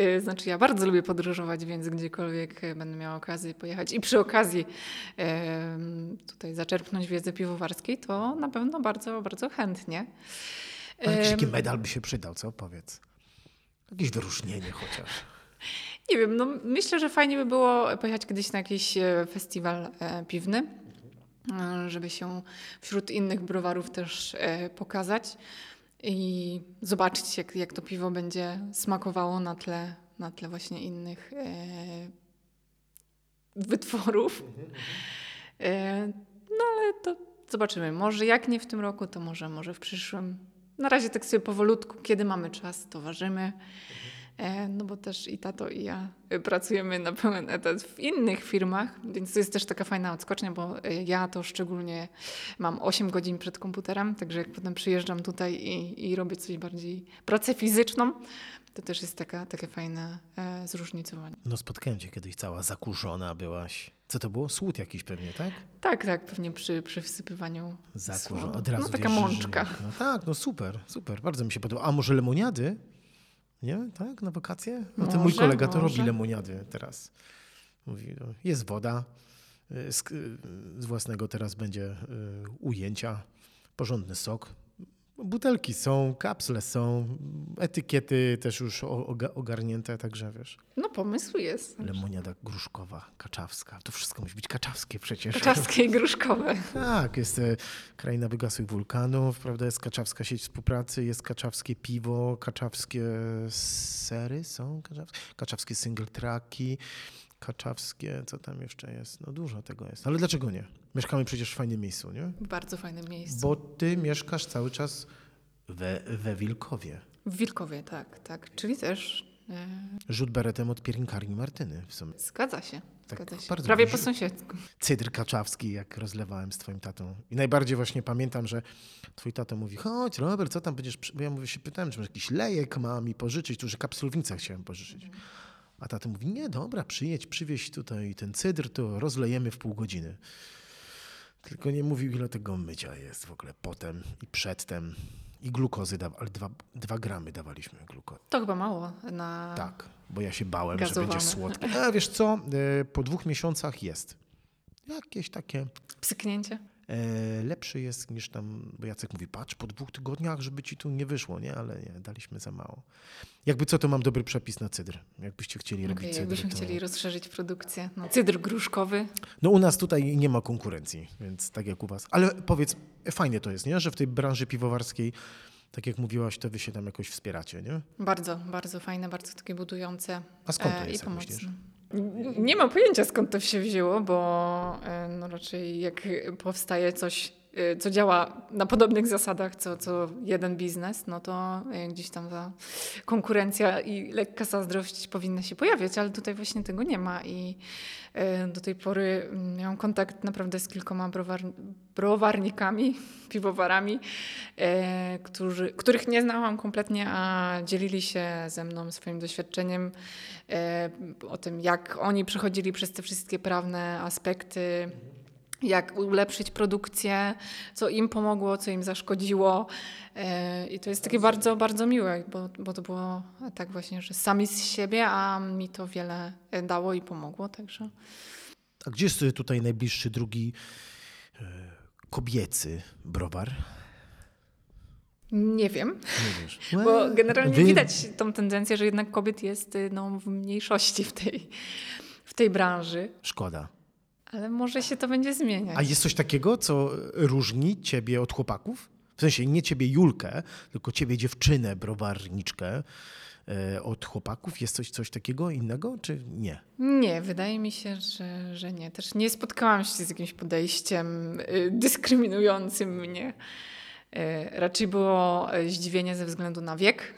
Y, Znaczy, ja bardzo lubię podróżować, więc gdziekolwiek e, będę miała okazję pojechać i przy okazji tutaj zaczerpnąć wiedzy piwowarskiej, to na pewno bardzo, bardzo chętnie. A jakiś taki medal by się przydał, co? Powiedz. Jakieś wyróżnienie chociaż. Nie wiem, no myślę, że fajnie by było pojechać kiedyś na jakiś e, festiwal e, piwny, e, żeby się wśród innych browarów też pokazać i zobaczyć, jak, jak to piwo będzie smakowało na tle, na tle właśnie innych e, wytworów. E, no ale to zobaczymy. Może jak nie w tym roku, to może, może w przyszłym. Na razie tak sobie powolutku, kiedy mamy czas, to ważymy. E, No bo też i tato i ja pracujemy na pełen etat w innych firmach, więc to jest też taka fajna odskocznia, bo y, ja to szczególnie mam 8 godzin przed komputerem, także jak potem przyjeżdżam tutaj i, i robię coś bardziej pracę fizyczną, to też jest taka, takie fajne e, zróżnicowanie. No spotkałem cię kiedyś, cała zakurzona byłaś. Co to było? Słód jakiś pewnie, tak? Tak, tak, pewnie przy, przy wsypywaniu Zakurzona. Od razu No taka wiesz, mączka. No tak, no super, super. Bardzo mi się podoba. A może lemoniady? Nie? Tak? Na wakacje? No ten mój kolega to może. robi lemoniady teraz. Mówi, no, jest woda. y, Z, y, z własnego teraz będzie y, ujęcia. Porządny sok. Butelki są, kapsle są, etykiety też już ogarnięte, także wiesz. No pomysł jest. Lemoniada gruszkowa, kaczawska. To wszystko musi być kaczawskie przecież. Kaczawskie i gruszkowe. Tak, jest e, kraina wygasłych wulkanów, prawda? Jest kaczawska sieć współpracy, jest kaczawskie piwo, kaczawskie sery są, kaczawskie, kaczawskie single tracki, kaczawskie, co tam jeszcze jest? No dużo tego jest. Ale dlaczego nie? Mieszkamy przecież w fajnym miejscu, nie? W bardzo fajnym miejscu. Bo ty mieszkasz cały czas we, we Wilkowie. W Wilkowie, tak, tak. Czyli też E, Rzut beretem od piernikarni Martyny w sumie. Zgadza się. Tak, Zgadza się. bardzo Prawie bliżej. po sąsiedzku. Cydr kaczawski, jak rozlewałem z twoim tatą. I najbardziej właśnie pamiętam, że twój tato mówi, chodź Robert, co tam będziesz... przy-" Bo ja mówię, się pytałem, czy masz jakiś lejek ma mi pożyczyć, tu, że kapsulownica chciałem pożyczyć. A tata mówi, nie, dobra, przyjedź, przywieź tutaj ten cydr, to rozlejemy w pół godziny. Tylko nie mówił, ile tego mycia jest w ogóle potem i przedtem. I glukozy, ale dwa, dwa gramy dawaliśmy glukozy. To chyba mało na... Tak, bo ja się bałem, że będzie słodkie. A wiesz co, e, po dwóch miesiącach jest. Jakieś takie Psyknięcie. E, lepszy jest niż tam, bo Jacek mówi, patrz, po dwóch tygodniach, żeby ci tu nie wyszło, nie? Ale nie, daliśmy za mało. Jakby co, to mam dobry przepis na cydr. Jakbyście chcieli robić Okay, cydr, jakbyśmy to... chcieli rozszerzyć produkcję. No, cydr gruszkowy. No u nas tutaj nie ma konkurencji, więc tak jak u was. Ale powiedz, fajnie to jest, nie? Że w tej branży piwowarskiej, tak jak mówiłaś, to wy się tam jakoś wspieracie, nie? Bardzo, bardzo fajne, bardzo takie budujące. A skąd to e, jest, i jak myślisz? Nie mam pojęcia skąd to się wzięło, bo e, no raczej jak powstaje coś, co działa na podobnych zasadach co, co jeden biznes, no to e, gdzieś tam ta konkurencja i lekka zazdrość powinna się pojawiać, ale tutaj właśnie tego nie ma i e, do tej pory mm, miałam kontakt naprawdę z kilkoma browar, browarnikami, piwowarami, którzy, których nie znałam kompletnie, a dzielili się ze mną swoim doświadczeniem o tym, jak oni przechodzili przez te wszystkie prawne aspekty, jak ulepszyć produkcję, co im pomogło, co im zaszkodziło. E, I to jest takie bardzo, bardzo miłe, bo, bo to było tak właśnie, że sami z siebie, a mi to wiele e, dało i pomogło, także... A gdzie jest tutaj najbliższy drugi e, kobiecy browar? Nie wiem, Nie bo generalnie Wy- widać tą tendencję, że jednak kobiet jest y, no, w mniejszości w tej, w tej branży, Szkoda. Ale może się to będzie zmieniać. A jest coś takiego, co różni ciebie od chłopaków? W sensie nie ciebie Julkę, tylko ciebie dziewczynę, browarniczkę e, od chłopaków? Jest coś, coś takiego innego, czy nie? Nie, wydaje mi się, że, że nie. Też nie spotkałam się z jakimś podejściem y, dyskryminującym mnie. Y, Raczej było y, zdziwienie ze względu na wiek.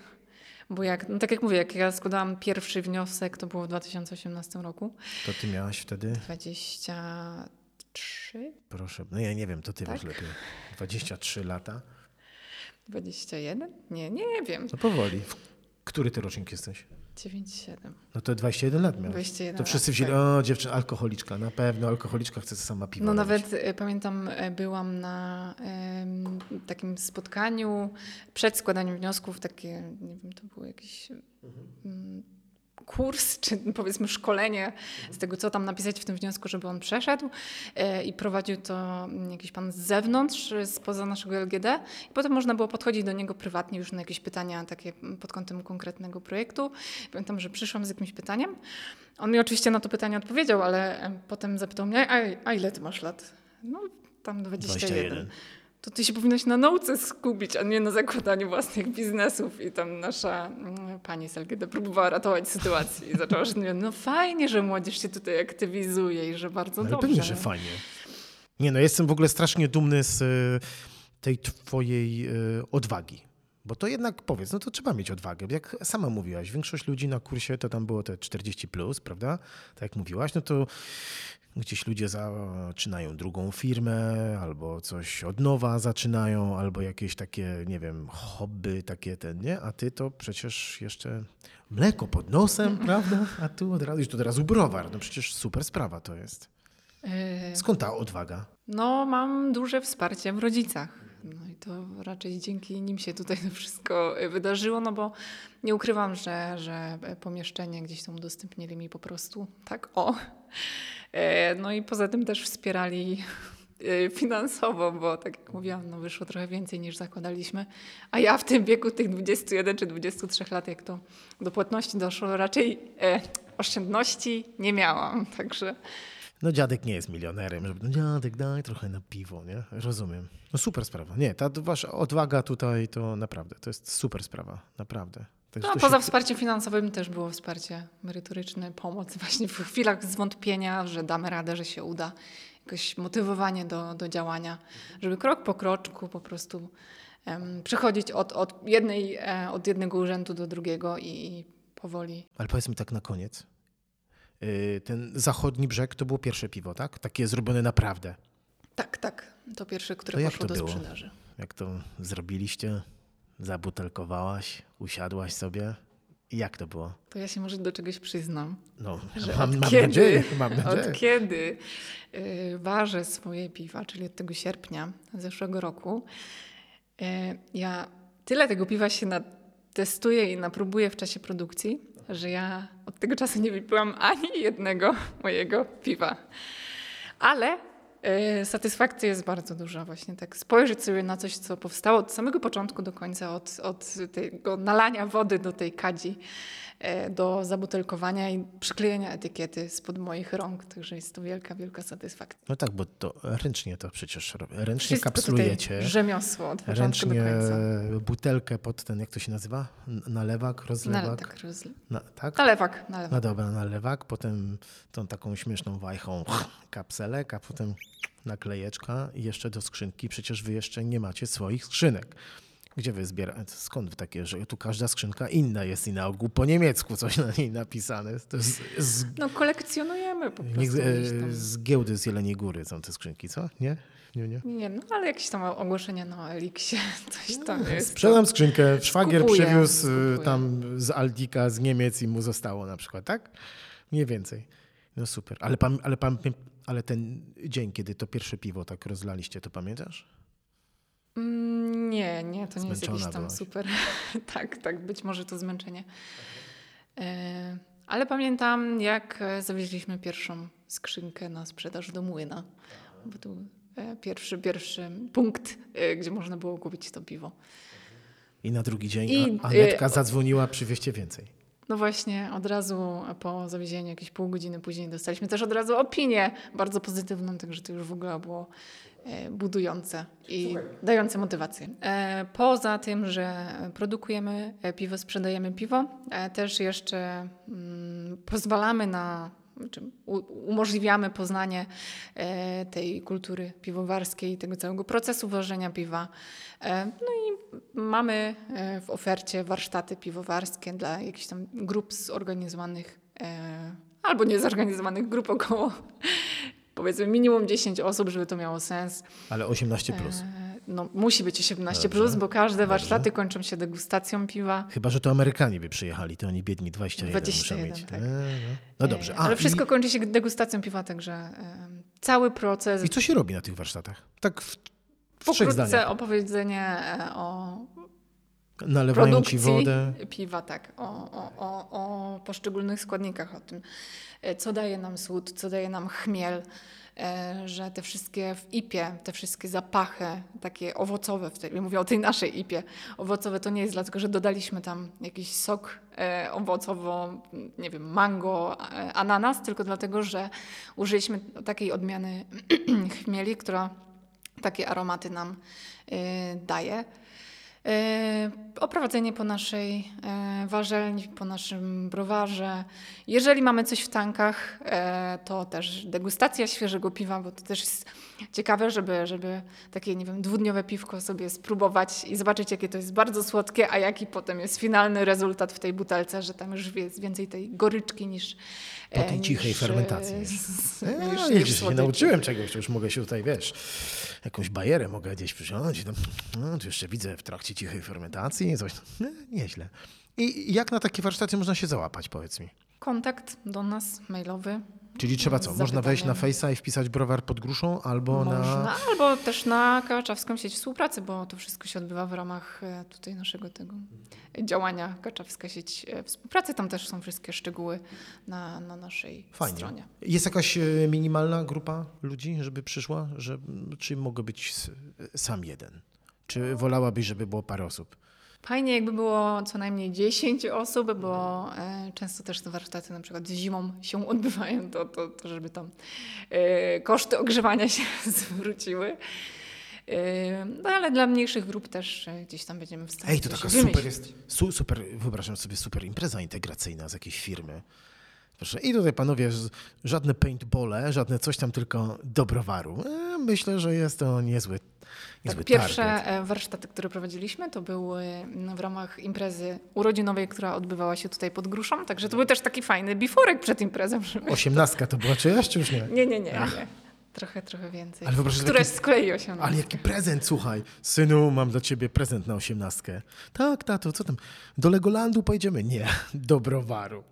Bo jak, no tak jak mówię, jak ja składałam pierwszy wniosek, to było w 2018 roku, To ty miałaś wtedy, 23, proszę, no ja nie wiem, to ty Tak? wiesz lepiej, 23 lata. 21? Nie, nie wiem. No powoli. Który ty rocznik jesteś? 97. No to 21 lat miałeś. 21 To wszyscy wzięli, tak. o dziewczyna, alkoholiczka, na pewno alkoholiczka chce sama piwo No nawet e, pamiętam, e, byłam na takim spotkaniu przed składaniem wniosków, takie, nie wiem, to był jakiś mm, kurs, czy powiedzmy szkolenie z tego, co tam napisać w tym wniosku, żeby on przeszedł e, i prowadził to jakiś pan z zewnątrz, e, spoza naszego LGD i potem można było podchodzić do niego prywatnie już na jakieś pytania takie pod kątem konkretnego projektu. Pamiętam, że przyszłam z jakimś pytaniem. On mi oczywiście na to pytanie odpowiedział, ale em, potem zapytał mnie, a, a ile ty masz lat? No tam 21. 21. To ty się powinnaś na nauce skupić, a nie na zakładaniu własnych biznesów. I tam nasza mm, pani z LGD próbowała ratować sytuację i zaczęła, że no fajnie, że młodzież się tutaj aktywizuje i że bardzo No, ale dobrze. pewnie, że fajnie. Nie no, jestem w ogóle strasznie dumny z y, tej twojej y, odwagi. Bo to jednak powiedz, no to trzeba mieć odwagę. Jak sama mówiłaś, większość ludzi na kursie to tam było te 40, plus, prawda? Tak jak mówiłaś, no to gdzieś ludzie zaczynają drugą firmę, albo coś od nowa zaczynają, albo jakieś takie, nie wiem, hobby takie ten, nie? A ty to przecież jeszcze mleko pod nosem, prawda? A tu od razu, już to od razu browar. No przecież super sprawa to jest. E, Skąd ta odwaga? No, mam duże wsparcie w rodzicach. No i to raczej dzięki nim się tutaj to wszystko wydarzyło, no bo nie ukrywam, że, że pomieszczenie gdzieś tam udostępnili mi po prostu tak o. E, No i poza tym też wspierali e, finansowo, bo tak jak mówiłam, no wyszło trochę więcej niż zakładaliśmy. A ja w tym wieku tych 21 czy 23 lat, jak to do płatności doszło, raczej e, oszczędności nie miałam, także... No dziadek nie jest milionerem, żeby, no dziadek daj trochę na piwo, nie? Rozumiem. No super sprawa. Nie, ta wasza odwaga tutaj to naprawdę, to jest super sprawa, naprawdę. Także No, poza się- wsparciem finansowym też było wsparcie merytoryczne, pomoc właśnie w chwilach zwątpienia, że damy radę, że się uda. Jakoś motywowanie do, do działania, żeby krok po kroczku po prostu em, przechodzić od, od, jednej, e, od jednego urzędu do drugiego i powoli. Ale powiedz mi tak na koniec. Yy, ten zachodni brzeg to było pierwsze piwo, tak? Takie zrobione naprawdę. Tak, tak. To pierwsze, które To poszło to do było? sprzedaży. Jak to zrobiliście? Zabutelkowałaś, usiadłaś sobie. I jak to było? To ja się może do czegoś przyznam. No, Że mam, mam kiedy, nadzieję. Mam nadzieję. Od kiedy y, ważę swoje piwa, czyli od tego sierpnia zeszłego roku, y, ja tyle tego piwa się testuję i napróbuję w czasie produkcji, że ja od tego czasu nie wypiłam ani jednego mojego piwa. Ale y, satysfakcja jest bardzo duża właśnie tak spojrzeć sobie na coś, co powstało od samego początku do końca, od, od tego nalania wody do tej kadzi, do zabutelkowania i przyklejenia etykiety spod moich rąk. Także jest to wielka, wielka satysfakcja. No tak, bo to ręcznie to przecież robię. Ręcznie Wszystko kapslujecie. tutaj rzemiosło od początku do Ręcznie końca. butelkę pod ten, jak to się nazywa? Nalewak, rozlewak? Na, tak, roz... Na, tak? Nalewak, nalewak. No dobra, nalewak, potem tą taką śmieszną wajchą kapselek, a potem naklejeczka i jeszcze do skrzynki. Przecież wy jeszcze nie macie swoich skrzynek. Gdzie wy zbieracie? Skąd wy takie, że tu każda skrzynka inna jest i na ogół po niemiecku coś na niej napisane? To z, z, No kolekcjonujemy po prostu. nie, e, z giełdy z Jeleniej Góry są te skrzynki, co? Nie? Nie, nie. Nie, no ale jakieś tam ogłoszenia na Eliksie, coś tam jest. Sprzedam skrzynkę, szwagier Skupuję, przywiózł skupuję. tam z Aldika, z Niemiec i mu zostało na przykład, tak? Mniej więcej. No super. Ale, pam, ale, pam, ale ten dzień, kiedy to pierwsze piwo tak rozlaliście, to pamiętasz? Mm, Nie, nie, to nie jest Zmęczona jakiś tam byłaś. super. tak, tak, być może to zmęczenie. E, ale pamiętam, jak e, zawieźliśmy pierwszą skrzynkę na sprzedaż do młyna. Bo to e, pierwszy, pierwszy punkt, gdzie można było kupić to piwo. I na drugi dzień I, a, Anetka zadzwoniła, przywieźcie więcej. No właśnie, od razu po zawiezieniu, jakieś pół godziny później, dostaliśmy też od razu opinię bardzo pozytywną, także to już w ogóle było budujące i dające motywację. E, Poza tym, że produkujemy e, piwo, sprzedajemy piwo, e, też jeszcze mm, pozwalamy na, czy u- umożliwiamy poznanie e, tej kultury piwowarskiej, tego całego procesu ważenia piwa. E, No i mamy e, w ofercie warsztaty piwowarskie dla jakichś tam grup zorganizowanych e, albo niezorganizowanych grup około powiedzmy minimum 10 osób, żeby to miało sens. Ale 18 plus. E, No, musi być 18 Dobrze, plus, bo każde dobrze. warsztaty kończą się degustacją piwa. Chyba, że to Amerykanie by przyjechali, to oni biedni 21, 21, muszą mieć. tak. E, no. no dobrze. E, A, Ale wszystko i, kończy się degustacją piwa, także cały proces. I co się robi na tych warsztatach? Tak w, w Pokrótce opowiedzenie o Nalewają produkcji ci wodę. piwa, tak, o, o, o, o poszczególnych składnikach, o tym, co daje nam słód, co daje nam chmiel, e, że te wszystkie w IPie, te wszystkie zapachy takie owocowe, w tej, mówię o tej naszej IPie, owocowe to nie jest dlatego, że dodaliśmy tam jakiś sok e, owocowo, nie wiem, mango, e, ananas, tylko dlatego, że użyliśmy takiej odmiany chmieli, która takie aromaty nam e, daje. E, Oprowadzenie po naszej e, warzelni, po naszym browarze. Jeżeli mamy coś w tankach, e, to też degustacja świeżego piwa, bo to też jest ciekawe, żeby, żeby takie, nie wiem, dwudniowe piwko sobie spróbować i zobaczyć, jakie to jest bardzo słodkie, a jaki potem jest finalny rezultat w tej butelce, że tam już jest więcej tej goryczki niż Po tej cichej fermentacji. niż- widzisz, niż się nauczyłem czegoś, to już mogę się tutaj, wiesz, jakąś bajerę mogę gdzieś przyciągnąć. No, tu jeszcze widzę w trakcie cichej fermentacji coś. No, nieźle. I jak na takie warsztaty można się załapać, powiedz mi? Kontakt do nas mailowy. Czyli trzeba co? Można wejść na. Face'a i wpisać browar pod gruszą albo na... Można, albo też na Kaczawską sieć współpracy, bo to wszystko się odbywa w ramach e, tutaj naszego tego działania Kaczawska sieć e, współpracy. Tam też są wszystkie szczegóły na, na naszej Fajnie. stronie. Jest jakaś e, minimalna grupa ludzi, żeby przyszła? Że, czy mogę być sam jeden? Czy wolałabyś, żeby było parę osób? Fajnie jakby było co najmniej 10 osób, bo e, często też te warsztaty na przykład zimą się odbywają, to, to, to żeby tam e, koszty ogrzewania się zwróciły. E, no ale dla mniejszych grup też gdzieś tam będziemy w stanie Ej, to taka super jest, su, super, wyobrażam sobie super impreza integracyjna z jakiejś firmy. Proszę, i tutaj panowie, żadne paintbole, żadne coś tam, tylko do browaru. E, myślę, że jest to niezły, Niezły Pierwsze target. e, warsztaty, które prowadziliśmy, to były w ramach imprezy urodzinowej, która odbywała się tutaj pod Gruszą. Także to był też taki fajny biforek przed imprezą. Osiemnastka to była czyjaś, czy już nie? Nie, nie, nie, nie. Trochę, trochę więcej. Ale wyobraź Któraś taki- z kolei osiągnęła. Ale jaki prezent, słuchaj. Synu, mam dla ciebie prezent na osiemnastkę. Tak, tato, co tam? Do Legolandu pojedziemy? Nie, do browaru.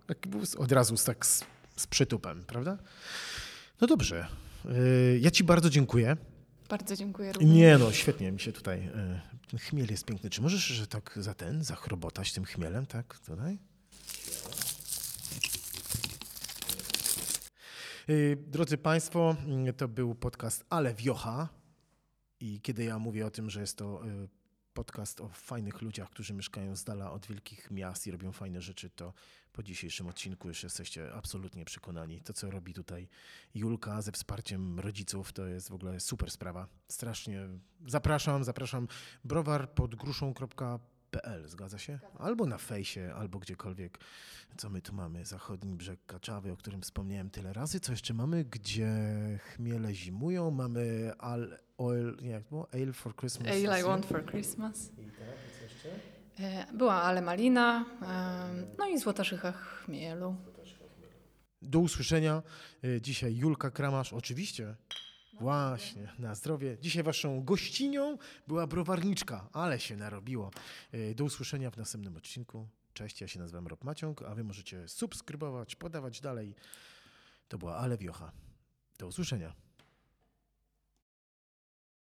Od razu tak z, z przytupem, prawda? No dobrze. Yy, Ja ci bardzo dziękuję. Bardzo dziękuję również. Nie no, świetnie mi się tutaj... yy, Ten chmiel jest piękny. Czy możesz, że tak za ten, zachrobotać tym chmielem, tak? Tutaj? Yy, Drodzy Państwo, yy, to był podcast Ale Wiocha. I kiedy ja mówię o tym, że jest to y, podcast o fajnych ludziach, którzy mieszkają z dala od wielkich miast i robią fajne rzeczy, to po dzisiejszym odcinku już jesteście absolutnie przekonani. To, co robi tutaj Julka ze wsparciem rodziców, to jest w ogóle super sprawa. Strasznie zapraszam, zapraszam. Browar pod gruszą.pl, zgadza się? Albo na fejsie, albo gdziekolwiek. Co my tu mamy? Zachodni brzeg Kaczawy, o którym wspomniałem tyle razy. Co jeszcze mamy? Gdzie chmiele zimują. Mamy al, oil, nie, jak było? Ale for Christmas. Ale I want for Christmas. E, Była ale malina, em, no i złota szycha chmielu. Do usłyszenia. Y, Dzisiaj Julka Kramasz, oczywiście. Właśnie, na zdrowie. Dzisiaj waszą gościnią była browarniczka, ale się narobiło. Do usłyszenia w następnym odcinku. Cześć, ja się nazywam Rob Maciąg, a wy możecie subskrybować, podawać dalej. To była Ale Wiocha. Do usłyszenia.